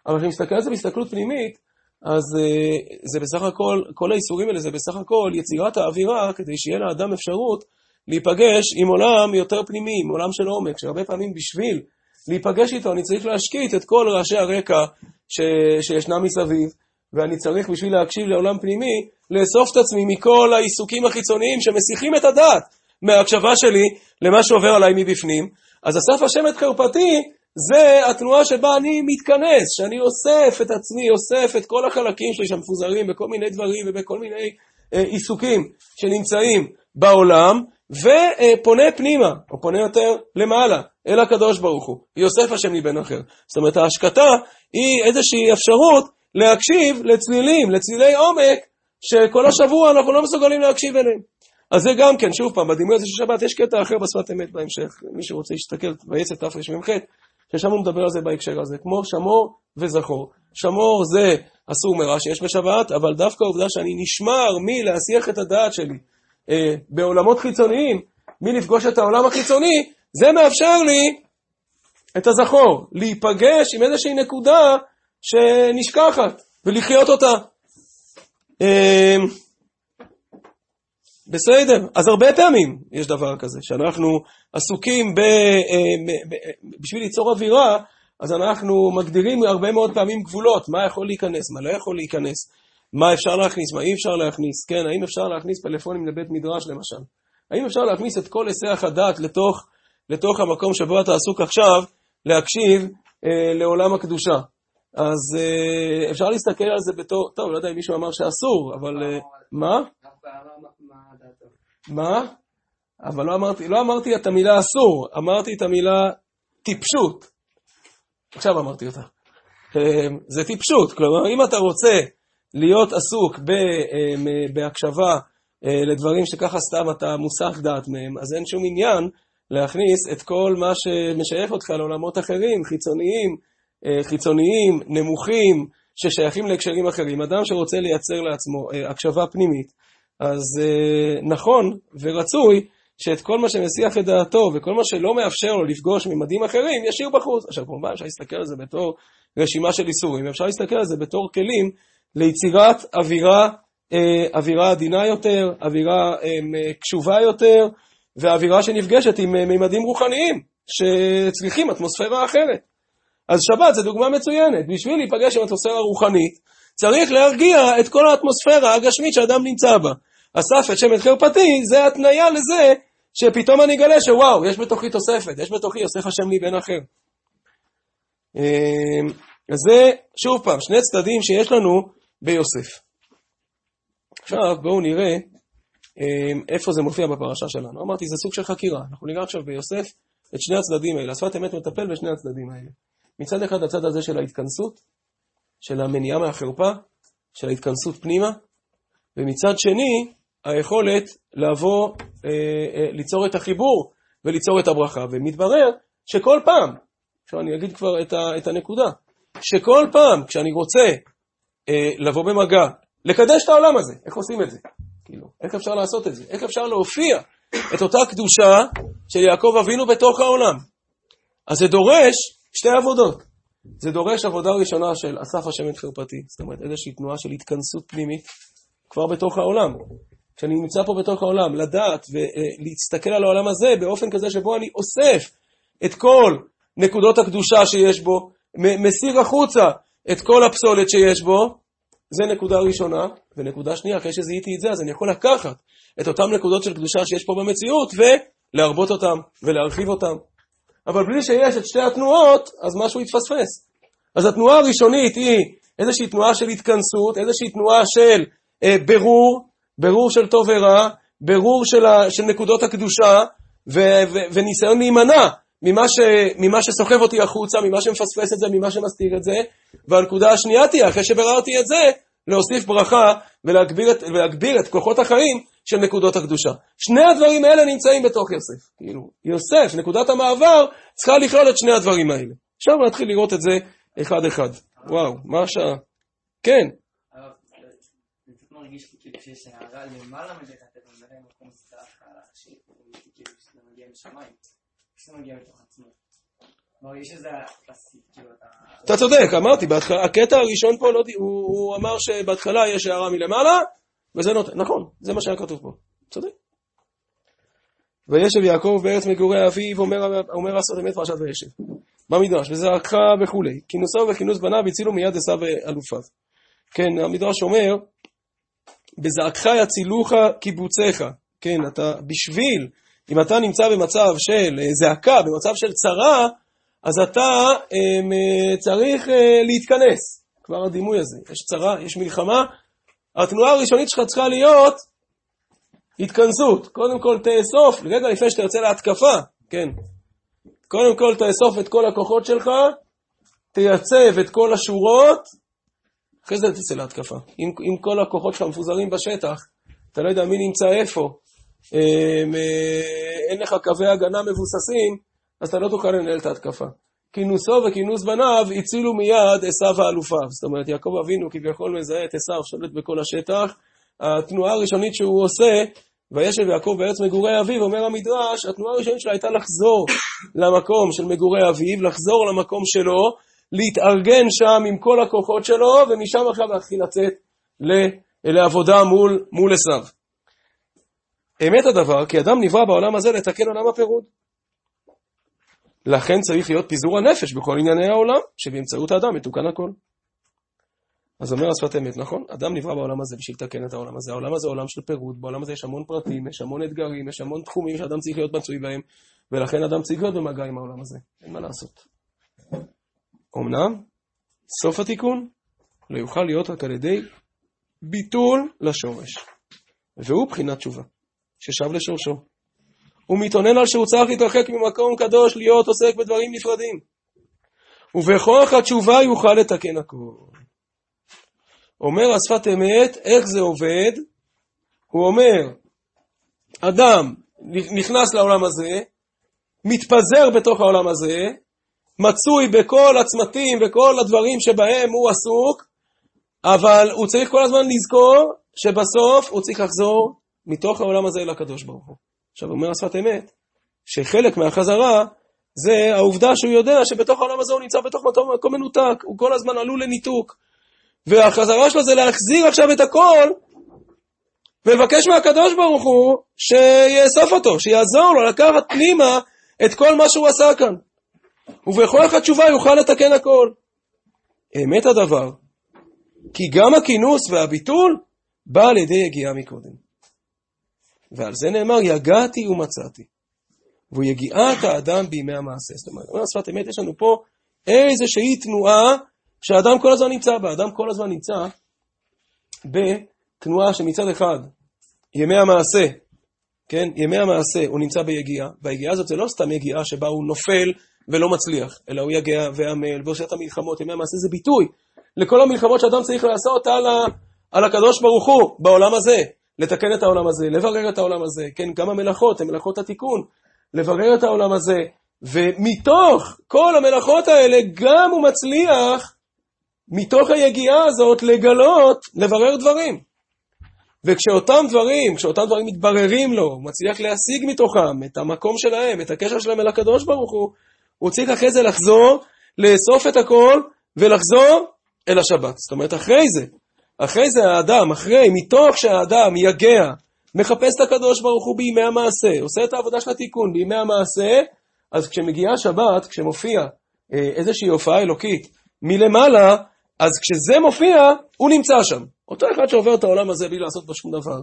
אבל כשאני מסתכל על זה בהסתכלות פנימית, אז uh, זה בסך הכל, כל האיסורים האלה זה בסך הכל יצירת האווירה כדי שיהיה לאדם אפשרות להיפגש עם עולם יותר פנימי, עם עולם של עומק, שהרבה פעמים בשביל להיפגש איתו אני צריך להשקיט את כל רעשי הרקע ש, שישנם מסביב, ואני צריך בשביל להקשיב לעולם פנימי, לאסוף את עצמי מכל העיסוקים החיצוניים שמסיחים את הדעת מההקשבה שלי למה שעובר עליי מבפנים. אז אסף השם את חרפתי זה התנועה שבה אני מתכנס, שאני אוסף את עצמי, אוסף את כל החלקים שלי שמפוזרים בכל מיני דברים ובכל מיני אה, עיסוקים שנמצאים בעולם, ופונה פנימה, או פונה יותר למעלה, אל הקדוש ברוך הוא, יוסף השם מבן אחר. זאת אומרת, ההשקטה היא איזושהי אפשרות להקשיב לצלילים, לצלילי עומק, שכל השבוע אנחנו לא מסוגלים להקשיב אליהם. אז זה גם כן, שוב פעם, בדימוי הזה של שבת יש קטע אחר בשפת אמת בהמשך, מי שרוצה להסתכל, ויצא תרמ"ח, ששם הוא מדבר על זה בהקשר הזה, כמו שמור וזכור. שמור זה אסור מרע שיש בשבת, אבל דווקא העובדה שאני נשמר מלהסיח את הדעת שלי אה, בעולמות חיצוניים, מלפגוש את העולם החיצוני, זה מאפשר לי את הזכור, להיפגש עם איזושהי נקודה שנשכחת, ולחיות אותה. אה, בסדר, אז הרבה פעמים יש דבר כזה, שאנחנו עסוקים ב, אה, ב, בשביל ליצור אווירה, אז אנחנו מגדירים הרבה מאוד פעמים גבולות, מה יכול להיכנס, מה לא יכול להיכנס, מה אפשר להכניס, מה אי אפשר להכניס, כן, האם אפשר להכניס פלאפונים לבית מדרש למשל, האם אפשר להכניס את כל היסח הדעת לתוך, לתוך המקום שבו אתה עסוק עכשיו, להקשיב אה, לעולם הקדושה. אז אה, אפשר להסתכל על זה בתור, טוב, לא יודע אם מישהו אמר שאסור, אבל אה, מה? מה? אבל לא אמרתי, לא אמרתי את המילה אסור, אמרתי את המילה טיפשות. עכשיו אמרתי אותה. אמ, זה טיפשות, כלומר, אם אתה רוצה להיות עסוק בהקשבה אה, לדברים שככה סתם אתה מוסח דעת מהם, אז אין שום עניין להכניס את כל מה שמשייך אותך לעולמות אחרים, חיצוניים, אה, חיצוניים, נמוכים, ששייכים להקשרים אחרים. אדם שרוצה לייצר לעצמו אה, הקשבה פנימית, אז נכון ורצוי שאת כל מה שמסיח את דעתו וכל מה שלא מאפשר לו לפגוש ממדים אחרים, ישאיר בחוץ. עכשיו, כמובן אפשר להסתכל על זה בתור רשימה של איסורים, אפשר להסתכל על זה בתור כלים ליצירת אווירה, אה, אווירה עדינה יותר, אווירה אה, קשובה יותר, ואווירה שנפגשת עם אה, ממדים רוחניים, שצריכים אטמוספירה אחרת. אז שבת זה דוגמה מצוינת. בשביל להיפגש עם אטמוספירה רוחנית, צריך להרגיע את כל האטמוספירה הגשמית שאדם נמצא בה. אסף את שמן חרפתי, זה התניה לזה שפתאום אני אגלה שוואו, יש בתוכי תוספת, יש בתוכי יוסף השם לי בן אחר. אמ, אז זה, שוב פעם, שני צדדים שיש לנו ביוסף. עכשיו בואו נראה אמ, איפה זה מופיע בפרשה שלנו. אמרתי, זה סוג של חקירה. אנחנו נראה עכשיו ביוסף את שני הצדדים האלה. השפת אמת מטפל בשני הצדדים האלה. מצד אחד הצד הזה של ההתכנסות, של המניעה מהחרפה, של ההתכנסות פנימה, ומצד שני, היכולת לבוא, אה, אה, ליצור את החיבור וליצור את הברכה. ומתברר שכל פעם, עכשיו אני אגיד כבר את, ה, את הנקודה, שכל פעם כשאני רוצה אה, לבוא במגע, לקדש את העולם הזה, איך עושים את זה? כאילו, איך אפשר לעשות את זה? איך אפשר להופיע את אותה קדושה של יעקב אבינו בתוך העולם? אז זה דורש שתי עבודות. זה דורש עבודה ראשונה של אסף השם את חרפתי, זאת אומרת איזושהי תנועה של התכנסות פנימית כבר בתוך העולם. כשאני נמצא פה בתוך העולם, לדעת ולהסתכל על העולם הזה באופן כזה שבו אני אוסף את כל נקודות הקדושה שיש בו, מסיר החוצה את כל הפסולת שיש בו, זה נקודה ראשונה. ונקודה שנייה, אחרי שזיהיתי את זה, אז אני יכול לקחת את אותן נקודות של קדושה שיש פה במציאות ולהרבות אותן ולהרחיב אותן. אבל בלי שיש את שתי התנועות, אז משהו יתפספס. אז התנועה הראשונית היא איזושהי תנועה של התכנסות, איזושהי תנועה של אה, ברור, ברור של טוב ורע, ברור של, ה, של נקודות הקדושה, ו, ו, וניסיון להימנע ממה, ש, ממה שסוחב אותי החוצה, ממה שמפספס את זה, ממה שמסתיר את זה. והנקודה השנייה תהיה, אחרי שביררתי את זה, להוסיף ברכה ולהגביר את, ולהגביר את כוחות החיים של נקודות הקדושה. שני הדברים האלה נמצאים בתוך יוסף. כאילו, יוסף, נקודת המעבר, צריכה לכלול את שני הדברים האלה. עכשיו נתחיל לראות את זה אחד-אחד. וואו, מה השעה? כן. אתה... צודק, אמרתי, הקטע הראשון פה, לא, הוא אמר שבהתחלה יש הערה מלמעלה, וזה נותן, נכון, זה מה שהיה כתוב פה, צודק. וישב יעקב בארץ מגורי אביו, אומר, אומר עשרת אמת פרשת וישב. במדרש, וזרקך וכולי. כינוסו וכינוס בניו הצילו מיד עשיו ואלופיו. כן, המדרש אומר, בזעקך יצילוך קיבוציך. כן, אתה בשביל, אם אתה נמצא במצב של אה, זעקה, במצב של צרה, אז אתה אמ, אה, צריך אה, להתכנס. כבר הדימוי הזה. יש צרה, יש מלחמה. התנועה הראשונית שלך צריכה להיות התכנסות. קודם כל תאסוף, רגע לפני שאתה יוצא להתקפה, כן. קודם כל תאסוף את כל הכוחות שלך, תייצב את כל השורות, אחרי זה תצא להתקפה. אם, אם כל הכוחות שלך מפוזרים בשטח, אתה לא יודע מי נמצא איפה, אה, אין לך קווי הגנה מבוססים, אז אתה לא תוכל לנהל את ההתקפה. כינוסו וכינוס בניו הצילו מיד עשיו ואלופיו. זאת אומרת, יעקב אבינו כביכול מזהה את עשיו, שולט בכל השטח. התנועה הראשונית שהוא עושה, וישב יעקב בארץ מגורי אביו, אומר המדרש, התנועה הראשונית שלו הייתה לחזור למקום של מגורי אביו, לחזור למקום שלו, להתארגן שם עם כל הכוחות שלו, ומשם עכשיו להתחיל לצאת לעבודה מול, מול עשיו. אמת הדבר, כי אדם נברא בעולם הזה לתקן עולם הפירוד. לכן צריך להיות פיזור הנפש בכל ענייני העולם, שבאמצעות האדם מתוקן הכל. אז אומר השפת אמת, נכון? אדם נברא בעולם הזה בשביל לתקן את העולם הזה. העולם הזה הוא עולם של פירוד, בעולם הזה יש המון פרטים, יש המון אתגרים, יש המון תחומים שאדם צריך להיות מצוי בהם, ולכן אדם צריך להיות במגע עם העולם הזה. אין מה לעשות. אמנם, סוף התיקון לא יוכל להיות רק על ידי ביטול לשורש. והוא בחינת תשובה, ששב לשורשו. הוא מתאונן על שהוא צריך להתרחק ממקום קדוש, להיות עוסק בדברים נפרדים. ובכוח התשובה יוכל לתקן הכל. אומר השפת אמת, איך זה עובד? הוא אומר, אדם נכנס לעולם הזה, מתפזר בתוך העולם הזה, מצוי בכל הצמתים וכל הדברים שבהם הוא עסוק, אבל הוא צריך כל הזמן לזכור שבסוף הוא צריך לחזור מתוך העולם הזה אל הקדוש ברוך הוא. עכשיו אומר השפת אמת, שחלק מהחזרה זה העובדה שהוא יודע שבתוך העולם הזה הוא נמצא בתוך מקום, מנותק, הוא כל הזמן עלול לניתוק. והחזרה שלו זה להחזיר עכשיו את הכל ולבקש מהקדוש ברוך הוא שיאסוף אותו, שיעזור לו לקחת פנימה את כל מה שהוא עשה כאן. ובכוח התשובה יוכל לתקן הכל. אמת הדבר, כי גם הכינוס והביטול בא על ידי יגיעה מקודם. ועל זה נאמר, יגעתי ומצאתי. והוא יגיעת האדם בימי המעשה. זאת אומרת, אומר שפת אמת, יש לנו פה איזושהי תנועה שהאדם כל הזמן נמצא בה. האדם כל הזמן נמצא בתנועה שמצד אחד, ימי המעשה, כן, ימי המעשה, הוא נמצא ביגיעה, והיגיעה הזאת זה לא סתם יגיעה שבה הוא נופל ולא מצליח, אלא הוא יגע ועמל ועושה את המלחמות, ימי המעשה זה ביטוי לכל המלחמות שאדם צריך לעשות על, ה, על הקדוש ברוך הוא בעולם הזה, לתקן את העולם הזה, לברר את העולם הזה, כן, גם המלאכות, הן מלאכות התיקון, לברר את העולם הזה, ומתוך כל המלאכות האלה גם הוא מצליח, מתוך היגיעה הזאת, לגלות, לברר דברים. וכשאותם דברים, כשאותם דברים מתבררים לו, הוא מצליח להשיג מתוכם את המקום שלהם, את הקשר שלהם אל הקדוש ברוך הוא, הוא צריך אחרי זה לחזור, לאסוף את הכל ולחזור אל השבת. זאת אומרת, אחרי זה, אחרי זה האדם, אחרי, מתוך שהאדם יגע, מחפש את הקדוש ברוך הוא בימי המעשה, עושה את העבודה של התיקון בימי המעשה, אז כשמגיעה שבת, כשמופיע אה, איזושהי הופעה אלוקית מלמעלה, אז כשזה מופיע, הוא נמצא שם. אותו אחד שעובר את העולם הזה בלי לעשות בו שום דבר,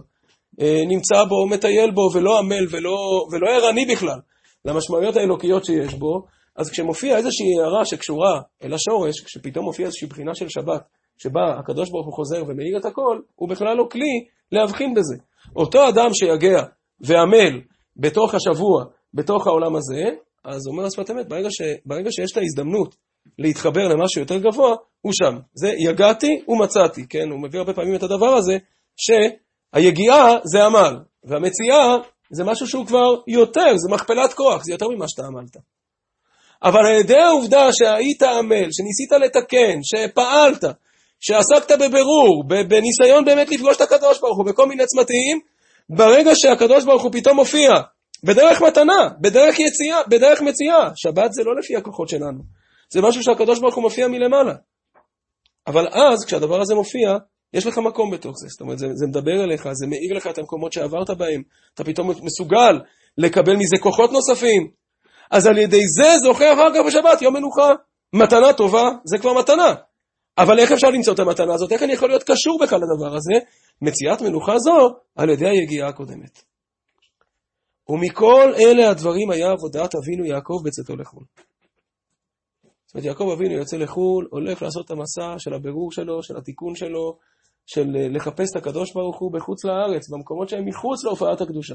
אה, נמצא בו, מטייל בו, ולא עמל ולא, ולא ערני בכלל למשמעויות האלוקיות שיש בו, אז כשמופיע איזושהי הערה שקשורה אל השורש, כשפתאום מופיע איזושהי בחינה של שבת, שבה הקדוש ברוך הוא חוזר ומאיר את הכל, הוא בכלל לא כלי להבחין בזה. אותו אדם שיגע ועמל בתוך השבוע, בתוך העולם הזה, אז אומר השפת אמת, ברגע, ש, ברגע שיש את ההזדמנות להתחבר למשהו יותר גבוה, הוא שם. זה יגעתי ומצאתי, כן? הוא מביא הרבה פעמים את הדבר הזה, שהיגיעה זה עמל, והמציאה זה משהו שהוא כבר יותר, זה מכפלת כוח, זה יותר ממה שאתה עמלת. אבל על ידי העובדה שהיית עמל, שניסית לתקן, שפעלת, שעסקת בבירור, בניסיון באמת לפגוש את הקדוש ברוך הוא בכל מיני צמתים, ברגע שהקדוש ברוך הוא פתאום מופיע בדרך מתנה, בדרך יציאה, בדרך מציאה. שבת זה לא לפי הכוחות שלנו, זה משהו שהקדוש ברוך הוא מופיע מלמעלה. אבל אז, כשהדבר הזה מופיע, יש לך מקום בתוך זה. זאת אומרת, זה, זה מדבר אליך, זה מאיר לך את המקומות שעברת בהם. אתה פתאום מסוגל לקבל מזה כוחות נוספים. אז על ידי זה זוכה אחר כך בשבת, יום מנוחה. מתנה טובה, זה כבר מתנה. אבל איך אפשר למצוא את המתנה הזאת? איך אני יכול להיות קשור בכלל לדבר הזה? מציאת מנוחה זו על ידי היגיעה הקודמת. ומכל אלה הדברים היה עבודת אבינו יעקב בצאתו לחו"ל. זאת אומרת, יעקב אבינו יוצא לחו"ל, הולך לעשות את המסע של הבירור שלו, של התיקון שלו, של אה, לחפש את הקדוש ברוך הוא בחוץ לארץ, במקומות שהם מחוץ להופעת הקדושה.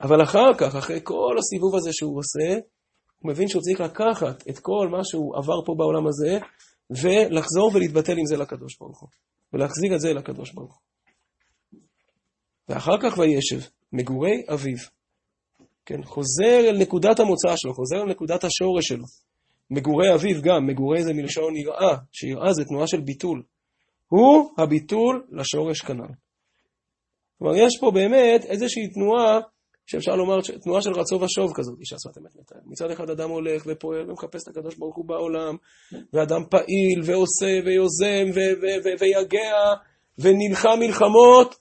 אבל אחר כך, אחרי כל הסיבוב הזה שהוא עושה, הוא מבין שהוא צריך לקחת את כל מה שהוא עבר פה בעולם הזה, ולחזור ולהתבטל עם זה לקדוש ברוך הוא, ולהחזיר את זה לקדוש ברוך הוא. ואחר כך וישב, מגורי אביו. כן, חוזר אל נקודת המוצא שלו, חוזר אל נקודת השורש שלו. מגורי אביו גם, מגורי זה מלשון יראה, שיראה זה תנועה של ביטול. הוא הביטול לשורש כנ"ל. כלומר, יש פה באמת איזושהי תנועה, שאפשר לומר, תנועה של רצו ושוב כזאת, שהשפת אמת מתאר. מצד אחד אדם הולך ופועל ומחפש את הקדוש ברוך הוא בעולם, ואדם פעיל ועושה ויוזם ויגע ונלחם מלחמות,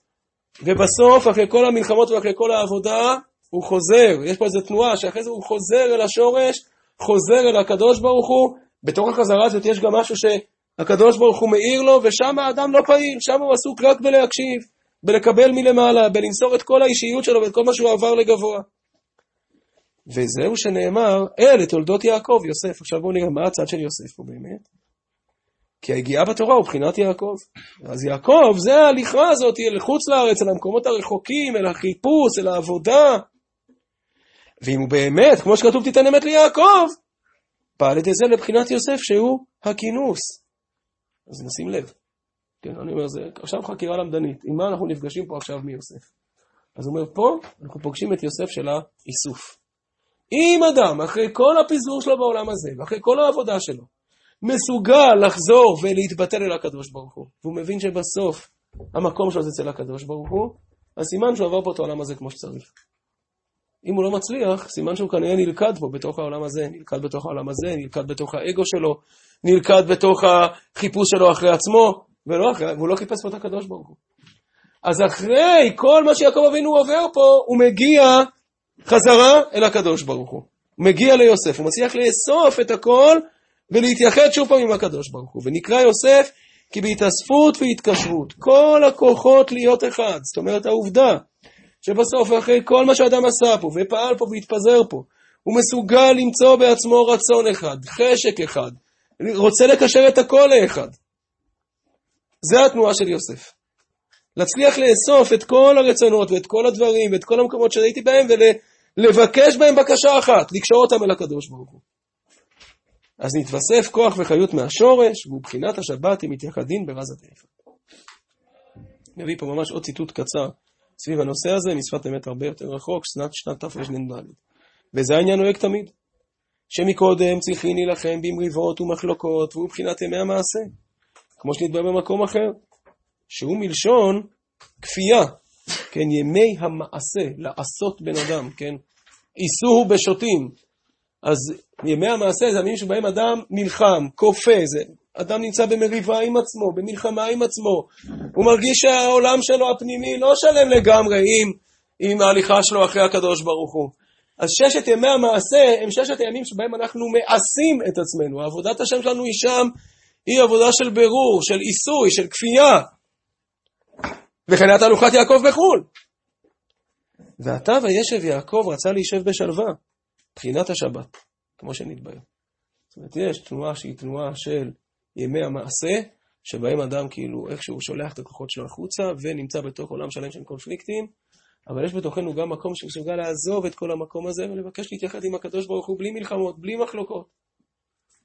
ובסוף, אחרי כל המלחמות ואחרי כל העבודה, הוא חוזר. יש פה איזו תנועה שאחרי זה הוא חוזר אל השורש, חוזר אל הקדוש ברוך הוא. בתוך החזרה הזאת יש גם משהו שהקדוש ברוך הוא מאיר לו, ושם האדם לא פעיל, שם הוא עסוק רק בלהקשיב, בלקבל מלמעלה, בלמסור את כל האישיות שלו ואת כל מה שהוא עבר לגבוה. וזהו שנאמר, אלה תולדות יעקב, יוסף. עכשיו בואו נראה מה הצד של יוסף פה באמת. כי היגיעה בתורה הוא בחינת יעקב. אז יעקב זה ההליכה הזאת אל חוץ לארץ, אל המקומות הרחוקים, אל החיפוש, אל העבודה. ואם הוא באמת, כמו שכתוב, תיתן אמת ליעקב, פעל את זה לבחינת יוסף, שהוא הכינוס. אז נשים לב. כן, אני אומר, זה עכשיו חקירה למדנית. עם מה אנחנו נפגשים פה עכשיו מיוסף? אז הוא אומר, פה אנחנו פוגשים את יוסף של האיסוף. אם אדם, אחרי כל הפיזור שלו בעולם הזה, ואחרי כל העבודה שלו, מסוגל לחזור ולהתבטל אל הקדוש ברוך הוא, והוא מבין שבסוף המקום שלו זה אצל הקדוש ברוך הוא, אז סימן שהוא עבר פה את העולם הזה כמו שצריך. אם הוא לא מצליח, סימן שהוא כנראה נלכד פה בתוך העולם הזה, נלכד בתוך העולם הזה, נלכד בתוך האגו שלו, נלכד בתוך החיפוש שלו אחרי עצמו, ולא אחרי, והוא לא חיפש פה את הקדוש ברוך הוא. אז אחרי כל מה שיעקב אבינו עובר פה, הוא מגיע חזרה אל הקדוש ברוך הוא. הוא מגיע ליוסף, הוא מצליח לאסוף את הכל ולהתייחד שוב פעם עם הקדוש ברוך הוא. ונקרא יוסף כי בהתאספות והתקשרות, כל הכוחות להיות אחד. זאת אומרת, העובדה שבסוף, אחרי כל מה שאדם עשה פה, ופעל פה והתפזר פה, הוא מסוגל למצוא בעצמו רצון אחד, חשק אחד, רוצה לקשר את הכל לאחד. זה התנועה של יוסף. להצליח לאסוף את כל הרצונות ואת כל הדברים ואת כל המקומות שהייתי בהם ולבקש בהם בקשה אחת, לקשור אותם אל הקדוש ברוך הוא. אז נתווסף כוח וחיות מהשורש, ובבחינת השבת הם מתייחדים ברז הטלפון. מביא פה ממש עוד ציטוט קצר סביב הנושא הזה, משפת אמת הרבה יותר רחוק, שנת שנת תרנ"ד. וזה העניין נוהג תמיד. שמקודם צריכים להילחם במריבות ומחלוקות, והוא מבחינת ימי המעשה, כמו שנדבר במקום אחר, שהוא מלשון כפייה, כן, ימי המעשה, לעשות בן אדם, כן, איסור בשוטים, אז ימי המעשה זה הימים שבהם אדם נלחם, כופה, זה אדם נמצא במריבה עם עצמו, במלחמה עם עצמו. הוא מרגיש שהעולם שלו הפנימי לא שלם לגמרי עם, עם ההליכה שלו אחרי הקדוש ברוך הוא. אז ששת ימי המעשה הם ששת הימים שבהם אנחנו מעשים את עצמנו. עבודת השם שלנו היא שם, היא עבודה של בירור, של עיסוי, של כפייה. וכן היה תהלוכת יעקב בחו"ל. ועתה וישב יעקב רצה להישב בשלווה, בחינת השבת, כמו שנתבהר. זאת אומרת, יש תנועה שהיא תנועה של ימי המעשה, שבהם אדם כאילו איכשהו שולח את הכוחות שלו החוצה ונמצא בתוך עולם שלם של קונפליקטים, אבל יש בתוכנו גם מקום שמסוגל לעזוב את כל המקום הזה ולבקש להתייחד עם הקדוש ברוך הוא בלי מלחמות, בלי מחלוקות.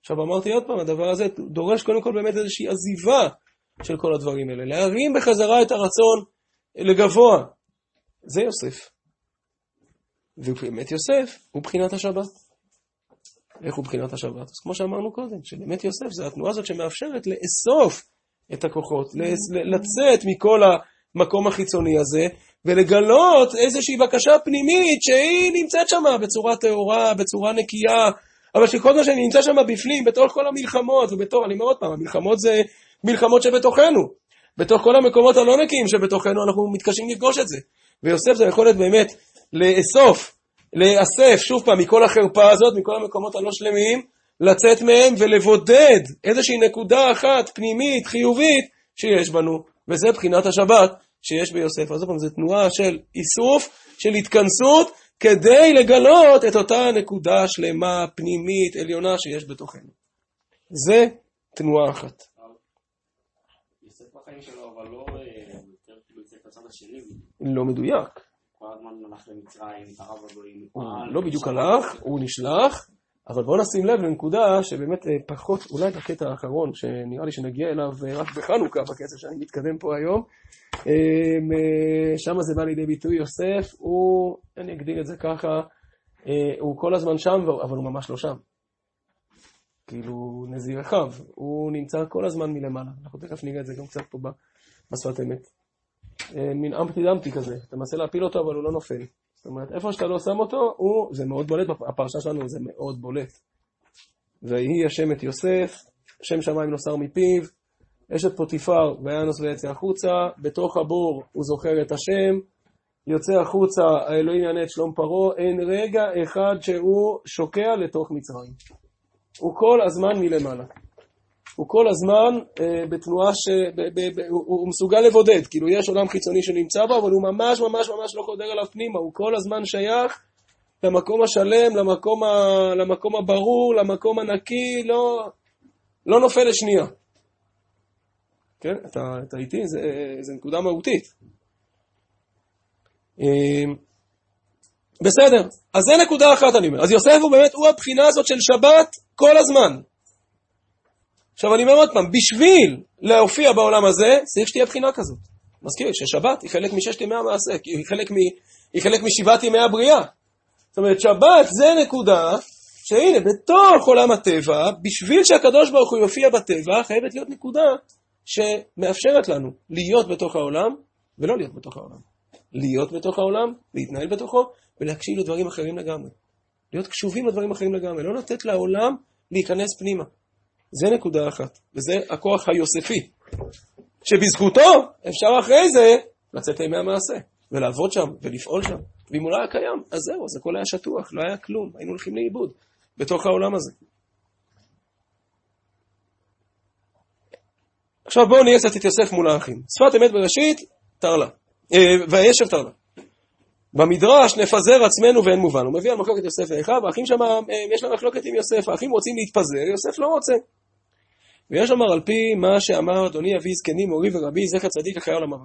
עכשיו אמרתי עוד פעם, הדבר הזה דורש קודם כל באמת איזושהי עזיבה של כל הדברים האלה, להרים בחזרה את הרצון לגבוה. זה יוסף. ובאמת יוסף הוא בחינת השבת. איך הוא בחינת השבת? אז כמו שאמרנו קודם, שבאמת יוסף זה התנועה הזאת שמאפשרת לאסוף את הכוחות, לצאת מכל המקום החיצוני הזה, ולגלות איזושהי בקשה פנימית שהיא נמצאת שם בצורה טהורה, בצורה נקייה, אבל שכל מה שאני נמצא שם בפנים, בתוך כל המלחמות, ובתוך, אני אומר עוד פעם, המלחמות זה מלחמות שבתוכנו. בתוך כל המקומות הלא נקיים שבתוכנו, אנחנו מתקשים לפגוש את זה. ויוסף זה יכולת באמת לאסוף, להיאסף, שוב פעם, מכל החרפה הזאת, מכל המקומות הלא שלמים, לצאת מהם ולבודד איזושהי נקודה אחת פנימית, חיובית, שיש בנו, וזה בחינת השבת שיש ביוסף. אז עוד פעם, זו תנועה של איסוף, של התכנסות, כדי לגלות את אותה נקודה שלמה, פנימית, עליונה שיש בתוכנו. זה תנועה אחת. לא אה, כאילו. לא מדויק. כל הזמן הלך למצרים, התערב בגויים, הוא לא בדיוק הלך, הוא נשלח, אבל בואו נשים לב לנקודה שבאמת אה, פחות, אולי בקטע האחרון, שנראה לי שנגיע אליו אה, רק בחנוכה, בקצב שאני מתקדם פה היום, שם זה בא לידי ביטוי יוסף, הוא, אני אגדיר את זה ככה, אה, הוא כל הזמן שם, אבל הוא ממש לא שם. כאילו נזיר רחב, הוא נמצא כל הזמן מלמעלה, אנחנו תכף נראה את זה גם קצת פה בשפת אמת. אה, מין אמפטי דמפטי כזה, אתה מנסה להפיל אותו אבל הוא לא נופל. זאת אומרת, איפה שאתה לא שם אותו, הוא, זה מאוד בולט, הפרשה שלנו זה מאוד בולט. ויהי השם את יוסף, שם שמיים נוסר מפיו, אשת פוטיפר וינוס ויצא החוצה, בתוך הבור הוא זוכר את השם, יוצא החוצה, האלוהים יענה את שלום פרעה, אין רגע אחד שהוא שוקע לתוך מצרים. הוא כל הזמן מלמעלה. הוא כל הזמן אה, בתנועה ש... ב, ב, ב, הוא, הוא מסוגל לבודד, כאילו יש עולם חיצוני שנמצא בו, אבל הוא ממש ממש ממש לא חודר אליו פנימה, הוא כל הזמן שייך למקום השלם, למקום, ה, למקום הברור, למקום הנקי, לא, לא נופל לשנייה. כן, אתה, אתה איתי? זה, זה נקודה מהותית. אה, בסדר, אז זה נקודה אחת אני אומר. אז יוסף הוא באמת, הוא הבחינה הזאת של שבת כל הזמן. עכשיו אני אומר עוד פעם, בשביל להופיע בעולם הזה, צריך שתהיה בחינה כזאת. מזכיר ששבת היא חלק מששת ימי המעשה, היא חלק, מ, היא חלק משבעת ימי הבריאה. זאת אומרת, שבת זה נקודה שהנה, בתוך עולם הטבע, בשביל שהקדוש ברוך הוא יופיע בטבע, חייבת להיות נקודה שמאפשרת לנו להיות בתוך העולם ולא להיות בתוך העולם. להיות בתוך העולם, להתנהל בתוכו, ולהקשיב לדברים אחרים לגמרי. להיות קשובים לדברים אחרים לגמרי, לא לתת לעולם להיכנס פנימה. זה נקודה אחת, וזה הכוח היוספי, שבזכותו אפשר אחרי זה לצאת לימי המעשה, ולעבוד שם, ולפעול שם. ואם הוא לא היה קיים, אז זהו, אז הכל היה שטוח, לא היה כלום, היינו הולכים לאיבוד בתוך העולם הזה. עכשיו בואו נהיה קצת את מול האחים. שפת אמת בראשית, תרלה. אה, וישב תרלה. במדרש נפזר עצמנו ואין מובן. הוא מביא על מחלוקת יוסף ואחיו, האחים שם, אה, יש להם מחלוקת עם יוסף, האחים רוצים להתפזר, יוסף לא רוצה. ויש לומר על פי מה שאמר אדוני אבי זקני מורי ורבי זכר צדיק לחיי הבא.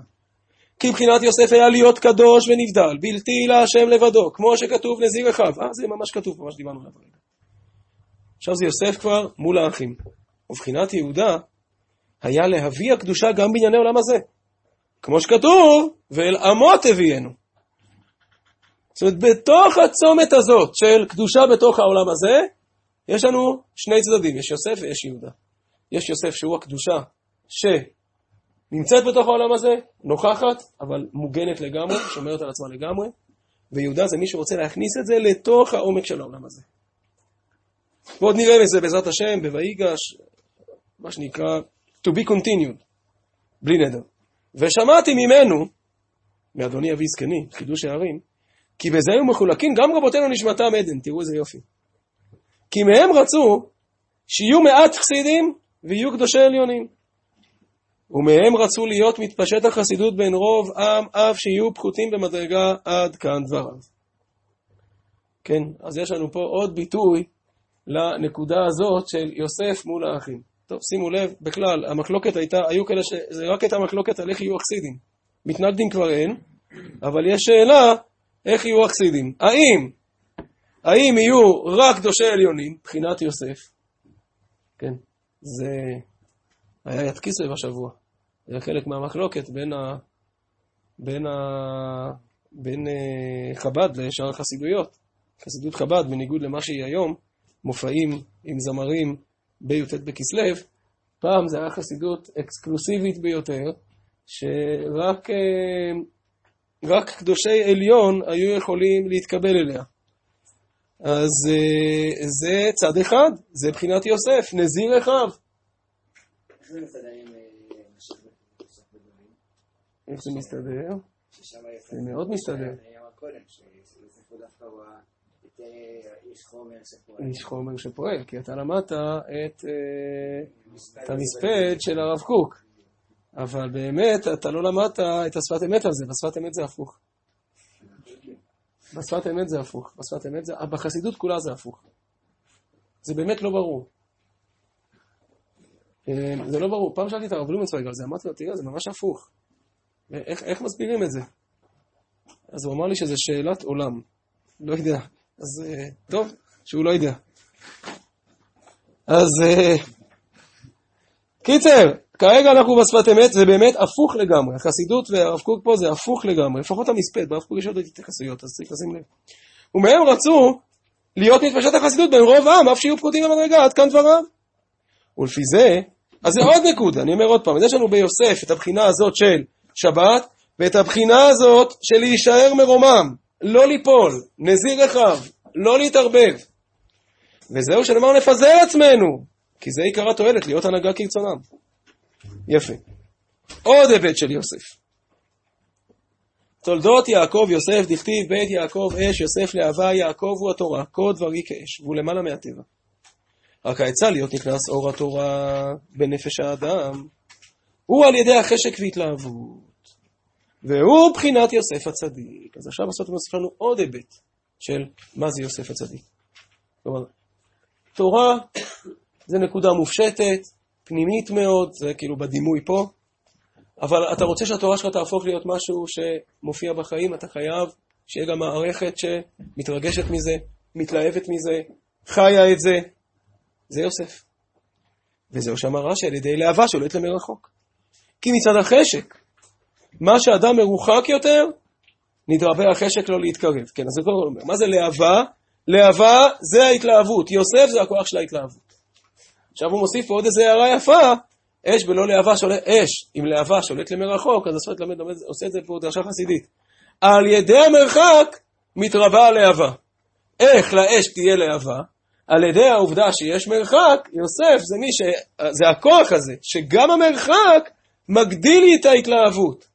כי מבחינת יוסף היה להיות קדוש ונבדל, בלתי להשם לבדו, כמו שכתוב נזיר אחיו. אה, זה ממש כתוב, ממש דיברנו עליו רגע. עכשיו זה יוסף כבר מול האחים. ובחינת יהודה היה להביא הקדושה גם בענייני עולם הזה. כמו שכתוב, ואל עמות הביאנו. זאת אומרת, בתוך הצומת הזאת של קדושה בתוך העולם הזה, יש לנו שני צדדים, יש יוסף ויש יהודה. יש יוסף שהוא הקדושה שנמצאת בתוך העולם הזה, נוכחת, אבל מוגנת לגמרי, שומרת על עצמה לגמרי, ויהודה זה מי שרוצה להכניס את זה לתוך העומק של העולם הזה. ועוד נראה בזה בעזרת השם, בויגש, מה שנקרא to be continued, בלי נדר. ושמעתי ממנו, מאדוני אבי זקני, חידוש הערים, כי בזה היו מחולקים גם רבותינו נשמתם עדן, תראו איזה יופי. כי מהם רצו שיהיו מעט חסידים ויהיו קדושי עליונים. ומהם רצו להיות מתפשט החסידות בין רוב עם, אף שיהיו פחותים במדרגה עד כאן דבריו. כן, אז יש לנו פה עוד ביטוי לנקודה הזאת של יוסף מול האחים. טוב, שימו לב, בכלל, המחלוקת הייתה, היו כאלה שזה רק הייתה מחלוקת על איך יהיו החסידים. מתנגדים כבר אין, אבל יש שאלה איך יהיו החסידים. האם, האם יהיו רק קדושי עליונים, מבחינת יוסף? כן, זה היה יד כיסוי בשבוע. זה חלק מהמחלוקת בין, ה, בין, ה, בין uh, חב"ד לשאר החסידויות. חסידות חב"ד, בניגוד למה שהיא היום, מופעים עם זמרים בי"ט בכסלו, פעם זה היה חסידות אקסקלוסיבית ביותר, שרק uh, רק קדושי עליון היו יכולים להתקבל אליה. אז אה, זה צד אחד, זה מבחינת יוסף, נזיר אחיו. איך זה מסתדר עם אה? איך זה מסתדר? זה מאוד מסתדר. אני אמר קודם, שיוסף הוא דווקא הוא ה- יותר איש חומר שפועל. כי אתה למדת את, אה, המספד של הרב קוק. אבל באמת, אתה לא למדת את השפת אמת על זה, בשפת אמת זה הפוך. בשפת אמת זה הפוך. בשפת אמת זה, בחסידות כולה זה הפוך. זה באמת לא ברור. אה, זה לא ברור. פעם שאלתי את הרב בלומנצוויג על זה, אמרתי לו, תראה, זה ממש הפוך. איך, איך מסבירים את זה? אז הוא אמר לי שזה שאלת עולם. לא יודע. אז אה, טוב, שהוא לא יודע. אז אה, קיצר, כרגע אנחנו בשפת אמת, זה באמת הפוך לגמרי. החסידות והרב קוק פה זה הפוך לגמרי, לפחות המספד, ברב קוק יש עוד התייחסויות, אז צריך לשים לב. ומהם רצו להיות מתפשט החסידות בין רוב העם, אף שיהיו פקודים במדרגה, עד כאן דבריו. ולפי זה, אז זה עוד נקודה, אני אומר עוד פעם, אז יש לנו ביוסף את הבחינה הזאת של שבת, ואת הבחינה הזאת של להישאר מרומם, לא ליפול, נזיר אחיו, לא להתערבב. וזהו שנאמר נפזר עצמנו, כי זה עיקר התועלת, להיות הנהגה כרצונם. יפה. עוד היבט של יוסף. תולדות יעקב יוסף דכתיב בית יעקב אש יוסף להווה יעקב הוא התורה כה דברי כאש והוא למעלה מהטבע. רק העצה להיות נכנס אור התורה בנפש האדם הוא על ידי החשק והתלהבות והוא בחינת יוסף הצדיק. אז עכשיו בסוף מוסיף לנו עוד היבט של מה זה יוסף הצדיק. כלומר, תורה זה נקודה מופשטת, פנימית מאוד, זה כאילו בדימוי פה, אבל אתה רוצה שהתורה שלך תהפוך להיות משהו שמופיע בחיים, אתה חייב שיהיה גם מערכת שמתרגשת מזה, מתלהבת מזה, חיה את זה. זה יוסף. וזהו שאמר רש"י על ידי להבה שולט למרחוק. כי מצד החשק, מה שאדם מרוחק יותר, נתרבה החשק לו להתקרב. כן, אז זה כבר אומר. מה זה להבה? להבה זה ההתלהבות. יוסף זה הכוח של ההתלהבות. עכשיו הוא מוסיף עוד איזה הערה יפה, אש בלא להבה שולט, אש עם להבה שולט למרחוק, אז השפת למד עושה את זה פה דרשה חסידית. על ידי המרחק מתרבה הלהבה. איך לאש תהיה להבה? על ידי העובדה שיש מרחק, יוסף זה מי ש... זה הכוח הזה, שגם המרחק מגדיל לי את ההתלהבות.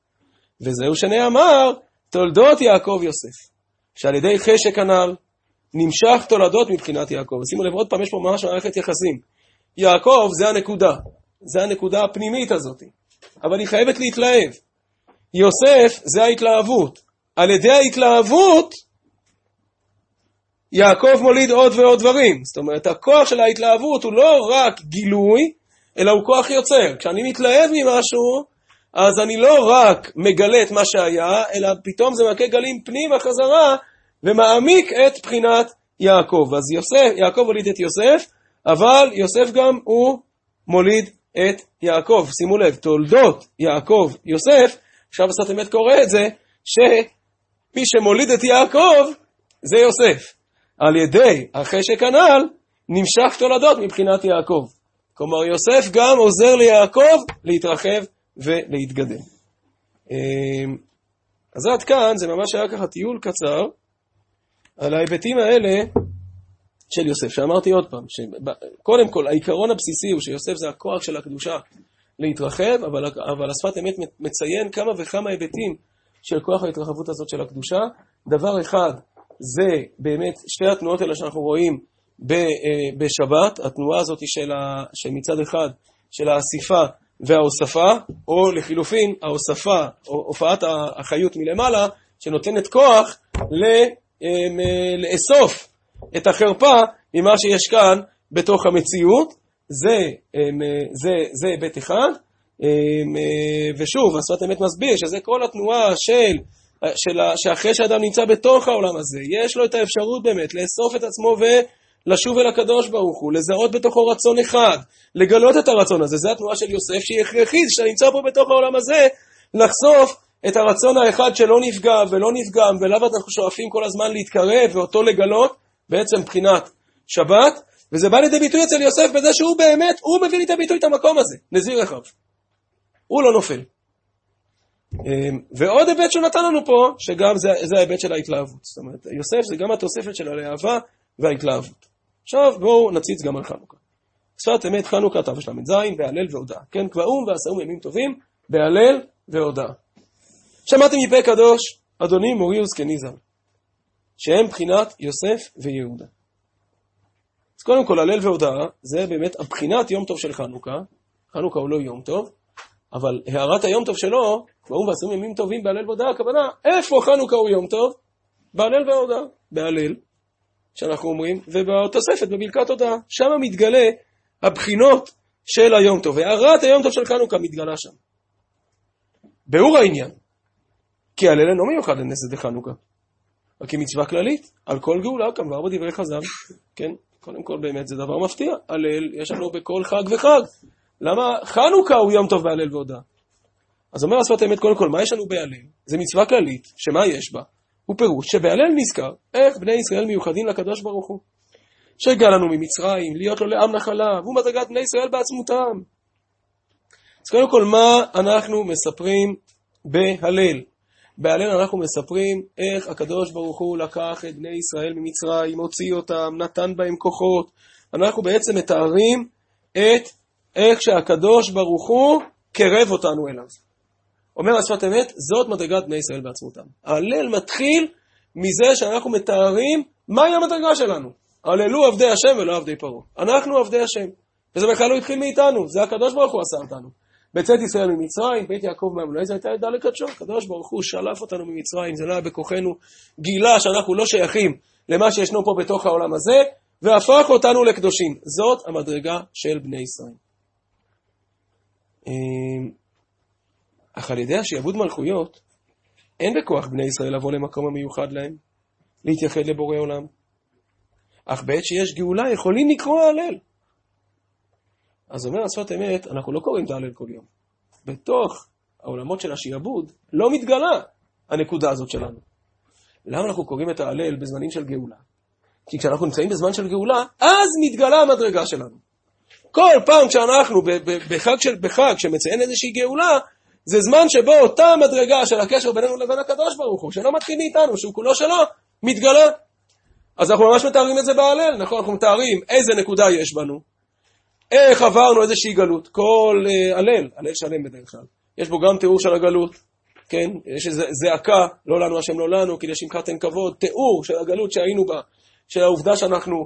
וזהו שנאמר, תולדות יעקב יוסף. שעל ידי חשק הנ"ל נמשך תולדות מבחינת יעקב. שימו לב, עוד פעם, יש פה ממש מערכת יחסים. יעקב זה הנקודה, זה הנקודה הפנימית הזאת, אבל היא חייבת להתלהב. יוסף זה ההתלהבות. על ידי ההתלהבות, יעקב מוליד עוד ועוד דברים. זאת אומרת, הכוח של ההתלהבות הוא לא רק גילוי, אלא הוא כוח יוצר. כשאני מתלהב ממשהו, אז אני לא רק מגלה את מה שהיה, אלא פתאום זה מכה גלים פנימה חזרה, ומעמיק את בחינת יעקב. אז יוסף, יעקב הוליד את יוסף, אבל יוסף גם הוא מוליד את יעקב. שימו לב, תולדות יעקב יוסף, עכשיו אמת קורא את זה, שמי שמוליד את יעקב זה יוסף. על ידי החשק הנ"ל נמשך תולדות מבחינת יעקב. כלומר, יוסף גם עוזר ליעקב להתרחב ולהתגדל. אמ, אז עד כאן, זה ממש היה ככה טיול קצר על ההיבטים האלה של יוסף, שאמרתי עוד פעם, שקודם כל העיקרון הבסיסי הוא שיוסף זה הכוח של הקדושה להתרחב, אבל, אבל השפת אמת מציין כמה וכמה היבטים של כוח ההתרחבות הזאת של הקדושה. דבר אחד זה באמת שתי התנועות האלה שאנחנו רואים בשבת, התנועה הזאת של, ה, שמצד אחד של האסיפה וההוספה, או לחילופין ההוספה, או הופעת החיות מלמעלה, שנותנת כוח לאסוף את החרפה ממה שיש כאן בתוך המציאות. זה, זה, זה היבט אחד. ושוב, השפת אמת מסביר שזה כל התנועה של, של, שאחרי שאדם נמצא בתוך העולם הזה, יש לו את האפשרות באמת לאסוף את עצמו ולשוב אל הקדוש ברוך הוא, לזהות בתוכו רצון אחד, לגלות את הרצון הזה. זו התנועה של יוסף שהיא הכרחית, שאתה נמצא פה בתוך העולם הזה, לחשוף את הרצון האחד שלא נפגע ולא נפגם, ולאו אנחנו שואפים כל הזמן להתקרב ואותו לגלות, בעצם מבחינת שבת, וזה בא לידי ביטוי אצל יוסף בזה שהוא באמת, הוא מביא לידי ביטוי את המקום הזה, נזיר רחב. הוא לא נופל. אמ, ועוד היבט שהוא נתן לנו פה, שגם זה, זה ההיבט של ההתלהבות. זאת אומרת, יוסף זה גם התוספת של הלהבה וההתלהבות. עכשיו בואו נציץ גם על חנוכה. שפת אמת חנוכה תל"ז, בהלל והודאה. כן, קבעום ועשאום ימים טובים, בהלל והודאה. שמעתם מפה קדוש, אדוני מורי וזקני ז"ל, שהם בחינת יוסף ויהודה. אז קודם כל, הלל והודאה, זה באמת הבחינת יום טוב של חנוכה. חנוכה הוא לא יום טוב, אבל הערת היום טוב שלו, קבעום ועשרים ימים טובים בהלל והודאה, הכוונה, איפה חנוכה הוא יום טוב? בהלל והודאה. בהלל, שאנחנו אומרים, ובתוספת, בברכת הודאה. שם מתגלה הבחינות של היום טוב. הערת היום טוב של חנוכה מתגלה שם. ביאור העניין, כי הלל אינו מיוחד לנס דחנוכה, רק כמצווה כללית, על כל גאולה, כמובן בדברי חז"ל, כן? קודם כל באמת זה דבר מפתיע, הלל יש לנו בכל חג וחג. למה חנוכה הוא יום טוב בהלל והודאה? אז אומר השפת האמת, קודם כל, מה יש לנו בהלל? זה מצווה כללית, שמה יש בה? הוא פירוש שבהלל נזכר איך בני ישראל מיוחדים לקדוש ברוך הוא. שהגע לנו ממצרים, להיות לו לעם נחלה, והוא מדרגת בני ישראל בעצמותם. אז קודם כל, מה אנחנו מספרים בהלל? בהלל אנחנו מספרים איך הקדוש ברוך הוא לקח את בני ישראל ממצרים, הוציא אותם, נתן בהם כוחות. אנחנו בעצם מתארים את איך שהקדוש ברוך הוא קרב אותנו אליו. אומר השפת אמת, זאת מדרגת בני ישראל בעצמותם. ההלל מתחיל מזה שאנחנו מתארים מהי המדרגה שלנו. הללו עבדי השם ולא עבדי פרעה. אנחנו עבדי השם. וזה בכלל לא התחיל מאיתנו, זה הקדוש ברוך הוא עשה אותנו. בצאת ישראל ממצרים, בית יעקב מהמלואי, זו הייתה עדה לקדשו. הקדוש ברוך הוא שלף אותנו ממצרים, זה לא היה בכוחנו, גילה שאנחנו לא שייכים למה שישנו פה בתוך העולם הזה, והפך אותנו לקדושים. זאת המדרגה של בני ישראל. אמ, אך על ידי השעבוד מלכויות, אין בכוח בני ישראל לבוא למקום המיוחד להם, להתייחד לבורא עולם. אך בעת שיש גאולה יכולים לקרוא הלל. אז אומר השפת אמת, אנחנו לא קוראים את ההלל כל יום. בתוך העולמות של השעבוד לא מתגלה הנקודה הזאת שלנו. למה אנחנו קוראים את ההלל בזמנים של גאולה? כי כשאנחנו נמצאים בזמן של גאולה, אז מתגלה המדרגה שלנו. כל פעם כשאנחנו בחג, של, בחג שמציין איזושהי גאולה, זה זמן שבו אותה מדרגה של הקשר בינינו לבין הקדוש ברוך הוא, שלא מתחיל מאיתנו, שהוא כולו שלו, מתגלה. אז אנחנו ממש מתארים את זה בהלל, נכון? אנחנו מתארים איזה נקודה יש בנו, איך עברנו איזושהי גלות, כל uh, הלל, הלל שלם בדרך כלל, יש בו גם תיאור של הגלות, כן? יש איזו זעקה, לא לנו השם לא לנו, כי לשמחת אין כבוד, תיאור של הגלות שהיינו בה, של העובדה שאנחנו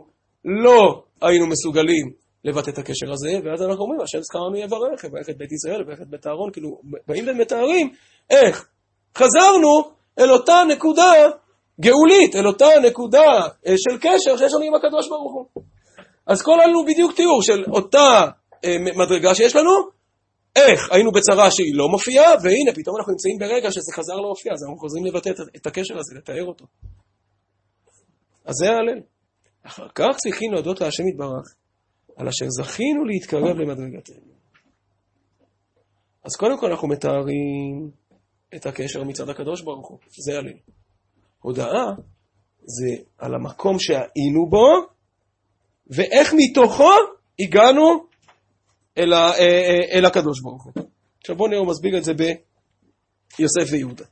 לא היינו מסוגלים לבטא את הקשר הזה, ואז אנחנו אומרים, השם זכרנו יברך, יברך את בית ישראל, יברך את בית אהרון, כאילו, באים ומתארים איך חזרנו אל אותה נקודה גאולית, אל אותה נקודה אה, של קשר שיש לנו עם הקדוש ברוך הוא. אז כל לנו בדיוק תיאור של אותה אה, מדרגה שיש לנו, איך היינו בצרה שהיא לא מופיעה, והנה פתאום אנחנו נמצאים ברגע שזה חזר להופיע, אז אנחנו חוזרים לבטא את, את הקשר הזה, לתאר אותו. אז זה ההלל. אחר כך צריכים להודות להשם יתברך, על אשר זכינו להתקרב למדרגתנו. אז קודם כל אנחנו מתארים את הקשר מצד הקדוש ברוך הוא, זה הלל. הודאה זה על המקום שהיינו בו, ואיך מתוכו הגענו אל, ה, אה, אה, אל הקדוש ברוך הוא. עכשיו בואו נראה, הוא מסביר את זה ביוסף ויהודה.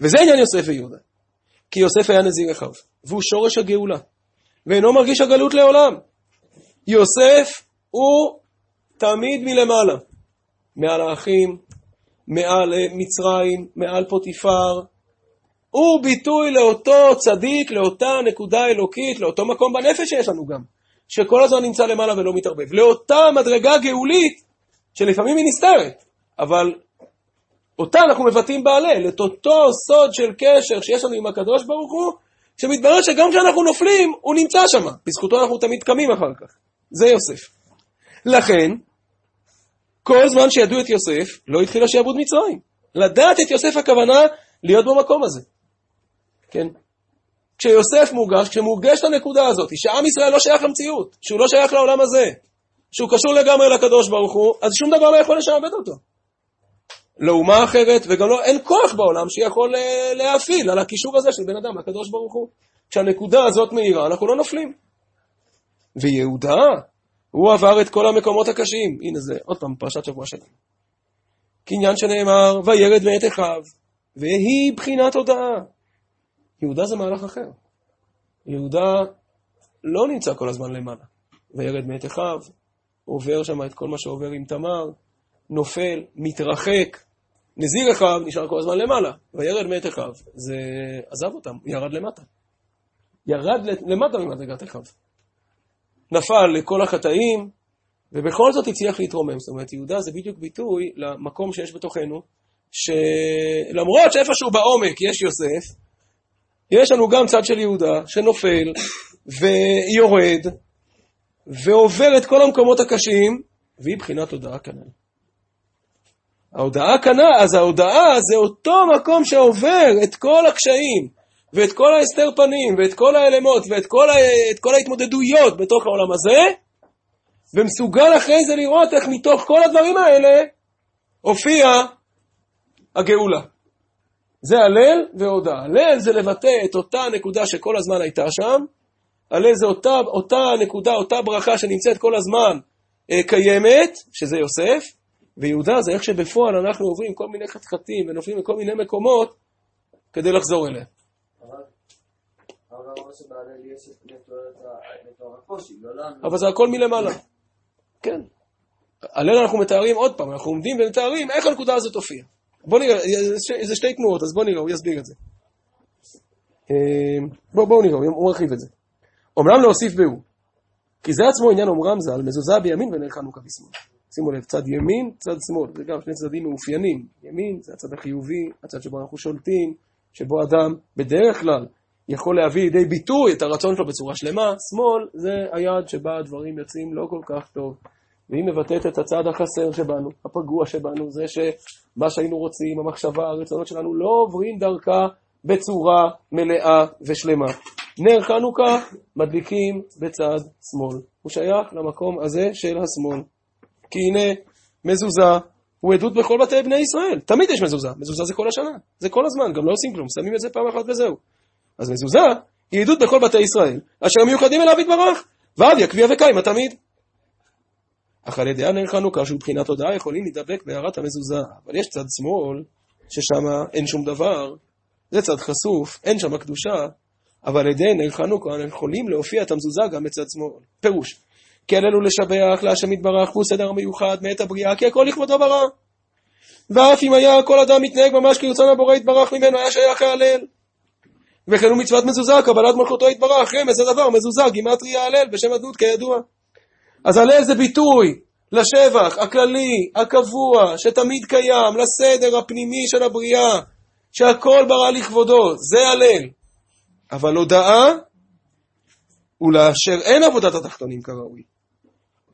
וזה עניין יוסף ויהודה. כי יוסף היה נזיר אחיו, והוא שורש הגאולה, ואינו מרגיש הגלות לעולם. יוסף הוא תמיד מלמעלה, מעל האחים, מעל אה, מצרים, מעל פוטיפר, הוא ביטוי לאותו צדיק, לאותה נקודה אלוקית, לאותו מקום בנפש שיש לנו גם, שכל הזמן נמצא למעלה ולא מתערבב, לאותה מדרגה גאולית, שלפעמים היא נסתרת, אבל אותה אנחנו מבטאים בהלל, את אותו סוד של קשר שיש לנו עם הקדוש ברוך הוא, שמתברר שגם כשאנחנו נופלים, הוא נמצא שם, בזכותו אנחנו תמיד קמים אחר כך. זה יוסף. לכן, כל זמן שידעו את יוסף, לא התחיל השעבוד מצרים. לדעת את יוסף הכוונה להיות במקום הזה. כן? כשיוסף מורגש, כשמורגשת הנקודה הזאת, שעם ישראל לא שייך למציאות, שהוא לא שייך לעולם הזה, שהוא קשור לגמרי לקדוש ברוך הוא, אז שום דבר לא יכול לשעבד אותו. לא אומה אחרת, וגם לא, אין כוח בעולם שיכול אה, להפעיל על הקישור הזה של בן אדם לקדוש ברוך הוא. כשהנקודה הזאת מאירה, אנחנו לא נופלים. ויהודה, הוא עבר את כל המקומות הקשים. הנה זה, עוד פעם, פרשת שבוע שלנו. קניין שנאמר, וירד מאת אחיו, והיא בחינת הודאה. יהודה זה מהלך אחר. יהודה לא נמצא כל הזמן למעלה. וירד מאת אחיו, עובר שם את כל מה שעובר עם תמר, נופל, מתרחק, נזיר אחיו, נשאר כל הזמן למעלה, וירד מאת אחיו. זה עזב אותם, ירד למטה. ירד למטה ממדרגת אחיו. נפל לכל החטאים, ובכל זאת הצליח להתרומם. זאת אומרת, יהודה זה בדיוק ביטוי למקום שיש בתוכנו, שלמרות שאיפשהו בעומק יש יוסף, יש לנו גם צד של יהודה שנופל ויורד ועובר את כל המקומות הקשים, והיא בחינת הודאה כנ"ל. ההודאה כנ"ל, אז ההודאה זה אותו מקום שעובר את כל הקשיים, ואת כל ההסתר פנים, ואת כל האלמות, ואת כל, ה... כל ההתמודדויות בתוך העולם הזה, ומסוגל אחרי זה לראות איך מתוך כל הדברים האלה הופיעה הגאולה. זה הלל והודאה. הלל זה לבטא את אותה נקודה שכל הזמן הייתה שם, הלל זה אותה, אותה נקודה, אותה ברכה שנמצאת כל הזמן אה, קיימת, שזה יוסף, ויהודה זה איך שבפועל אנחנו עוברים כל מיני חתחתים ונופלים בכל מיני מקומות כדי לחזור אליה. אבל זה הכל מלמעלה. כן. הלל אנחנו מתארים עוד פעם, אנחנו עומדים ומתארים איך הנקודה הזאת הופיעה. בוא נראה, זה שתי תנועות, אז בוא נראה, הוא יסביר את זה. אה, בואו בוא נראה, הוא מרחיב את זה. אומנם להוסיף בהוא, כי זה עצמו עניין אומרם ז"ל, מזוזה בימין ונר חנוכה בשמאל. שימו לב, צד ימין, צד שמאל, זה גם שני צדדים מאופיינים. ימין זה הצד החיובי, הצד שבו אנחנו שולטים, שבו אדם בדרך כלל יכול להביא לידי ביטוי את הרצון שלו בצורה שלמה. שמאל זה היד שבה הדברים יוצאים לא כל כך טוב. והיא מבטאת את הצד החסר שבנו, הפגוע שבנו, זה שמה שהיינו רוצים, המחשבה, הרצונות שלנו לא עוברים דרכה בצורה מלאה ושלמה. נר חנוכה מדליקים בצד שמאל. הוא שייך למקום הזה של השמאל. כי הנה, מזוזה הוא עדות בכל בתי בני ישראל. תמיד יש מזוזה. מזוזה זה כל השנה. זה כל הזמן, גם לא עושים כלום. שמים את זה פעם אחת וזהו. אז מזוזה היא עדות בכל בתי ישראל, אשר מיוחדים אליו יתברך. ועד יקביע וקיימה תמיד. אך על ידי הנר חנוכה, שהוא מבחינת הודעה, יכולים להידבק בהערת המזוזה. אבל יש צד שמאל, ששם אין שום דבר, זה צד חשוף, אין שם קדושה, אבל על ידי נר חנוכה יכולים להופיע את המזוזה גם בצד שמאל. פירוש, כי עלינו לשבח להשם יתברך, הוא סדר מיוחד מאת הבריאה, כי הכל לכבודו ברא. ואף אם היה כל אדם מתנהג ממש כרצון הבורא יתברך ממנו, היה שייך להלל. וכן הוא מצוות מזוזה, קבלת מלכותו יתברך, רמז הדבר, מזוזה, גימטריה הלל, בשם אדנות כידוע. אז הלל זה ביטוי לשבח הכללי, הקבוע, שתמיד קיים, לסדר הפנימי של הבריאה, שהכל ברא לכבודו, זה הלל. אבל הודאה הוא לאשר אין עבודת התחתונים כראוי.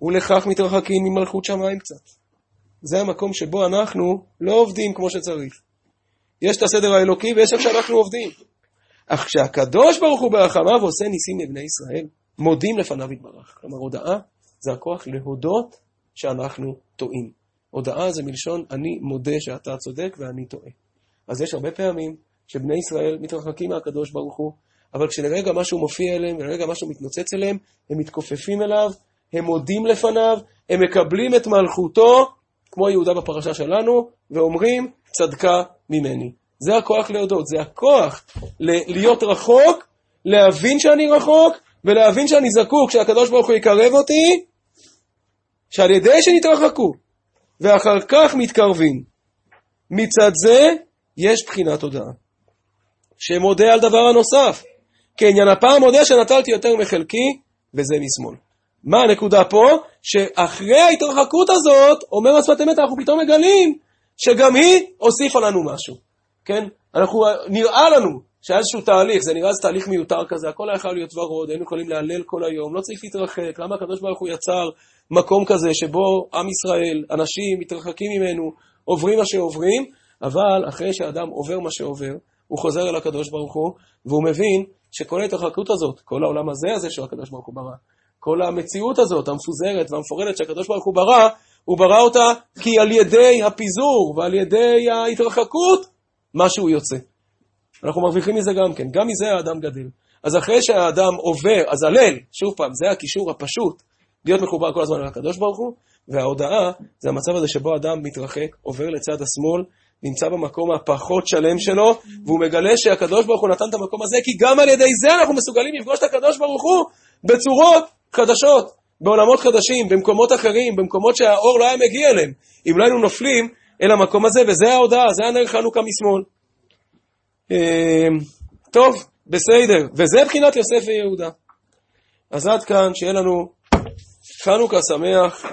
ולכך מתרחקים ממלכות שמיים קצת. זה המקום שבו אנחנו לא עובדים כמו שצריך. יש את הסדר האלוקי ויש איך שאנחנו עובדים. אך כשהקדוש ברוך הוא ברחמיו עושה ניסים לבני ישראל, מודים לפניו יתברך. כלומר, הודאה זה הכוח להודות שאנחנו טועים. הודאה זה מלשון אני מודה שאתה צודק ואני טועה. אז יש הרבה פעמים שבני ישראל מתרחקים מהקדוש ברוך הוא, אבל כשלרגע משהו מופיע אליהם ולרגע משהו מתנוצץ אליהם, הם מתכופפים אליו, הם מודים לפניו, הם מקבלים את מלכותו, כמו יהודה בפרשה שלנו, ואומרים, צדקה ממני. זה הכוח להודות, זה הכוח להיות רחוק, להבין שאני רחוק, ולהבין שאני זקוק שהקדוש ברוך הוא יקרב אותי, שעל ידי שנתרחקו, ואחר כך מתקרבים. מצד זה יש בחינת הודאה. שמודה על דבר הנוסף. כעניין הפעם מודה שנטלתי יותר מחלקי, וזה משמאל. מה הנקודה פה? שאחרי ההתרחקות הזאת, אומר השפת אמת, אנחנו פתאום מגלים שגם היא הוסיפה לנו משהו. כן? אנחנו, נראה לנו שהיה איזשהו תהליך, זה נראה איזה תהליך מיותר כזה, הכל היה יכול להיות ורוד, היינו יכולים להלל כל היום, לא צריך להתרחק, למה הקדוש ברוך הוא יצר מקום כזה שבו עם ישראל, אנשים מתרחקים ממנו, עוברים מה שעוברים, אבל אחרי שאדם עובר מה שעובר, הוא חוזר אל הקדוש ברוך הוא, והוא מבין שכל ההתרחקות הזאת, כל העולם הזה הזה שהקדוש ברוך הוא ברא, כל המציאות הזאת, המפוזרת והמפורדת שהקדוש ברוך הוא ברא, הוא ברא אותה כי על ידי הפיזור ועל ידי ההתרחקות, משהו יוצא. אנחנו מרוויחים מזה גם כן, גם מזה האדם גדל. אז אחרי שהאדם עובר, אז הלל, שוב פעם, זה הקישור הפשוט להיות מחובר כל הזמן לקדוש ברוך הוא, וההודעה זה המצב הזה שבו אדם מתרחק, עובר לצד השמאל, נמצא במקום הפחות שלם שלו, והוא מגלה שהקדוש ברוך הוא נתן את המקום הזה, כי גם על ידי זה אנחנו מסוגלים לפגוש את הקדוש ברוך הוא בצורות חדשות, בעולמות חדשים, במקומות אחרים, במקומות שהאור לא היה מגיע אליהם. אם לא היינו נופלים אל המקום הזה, וזה ההודעה, זה הנר חנוכה משמאל. אה, טוב, בסדר, וזה בחינת יוסף ויהודה. אז עד כאן, שיהיה לנו חנוכה שמח.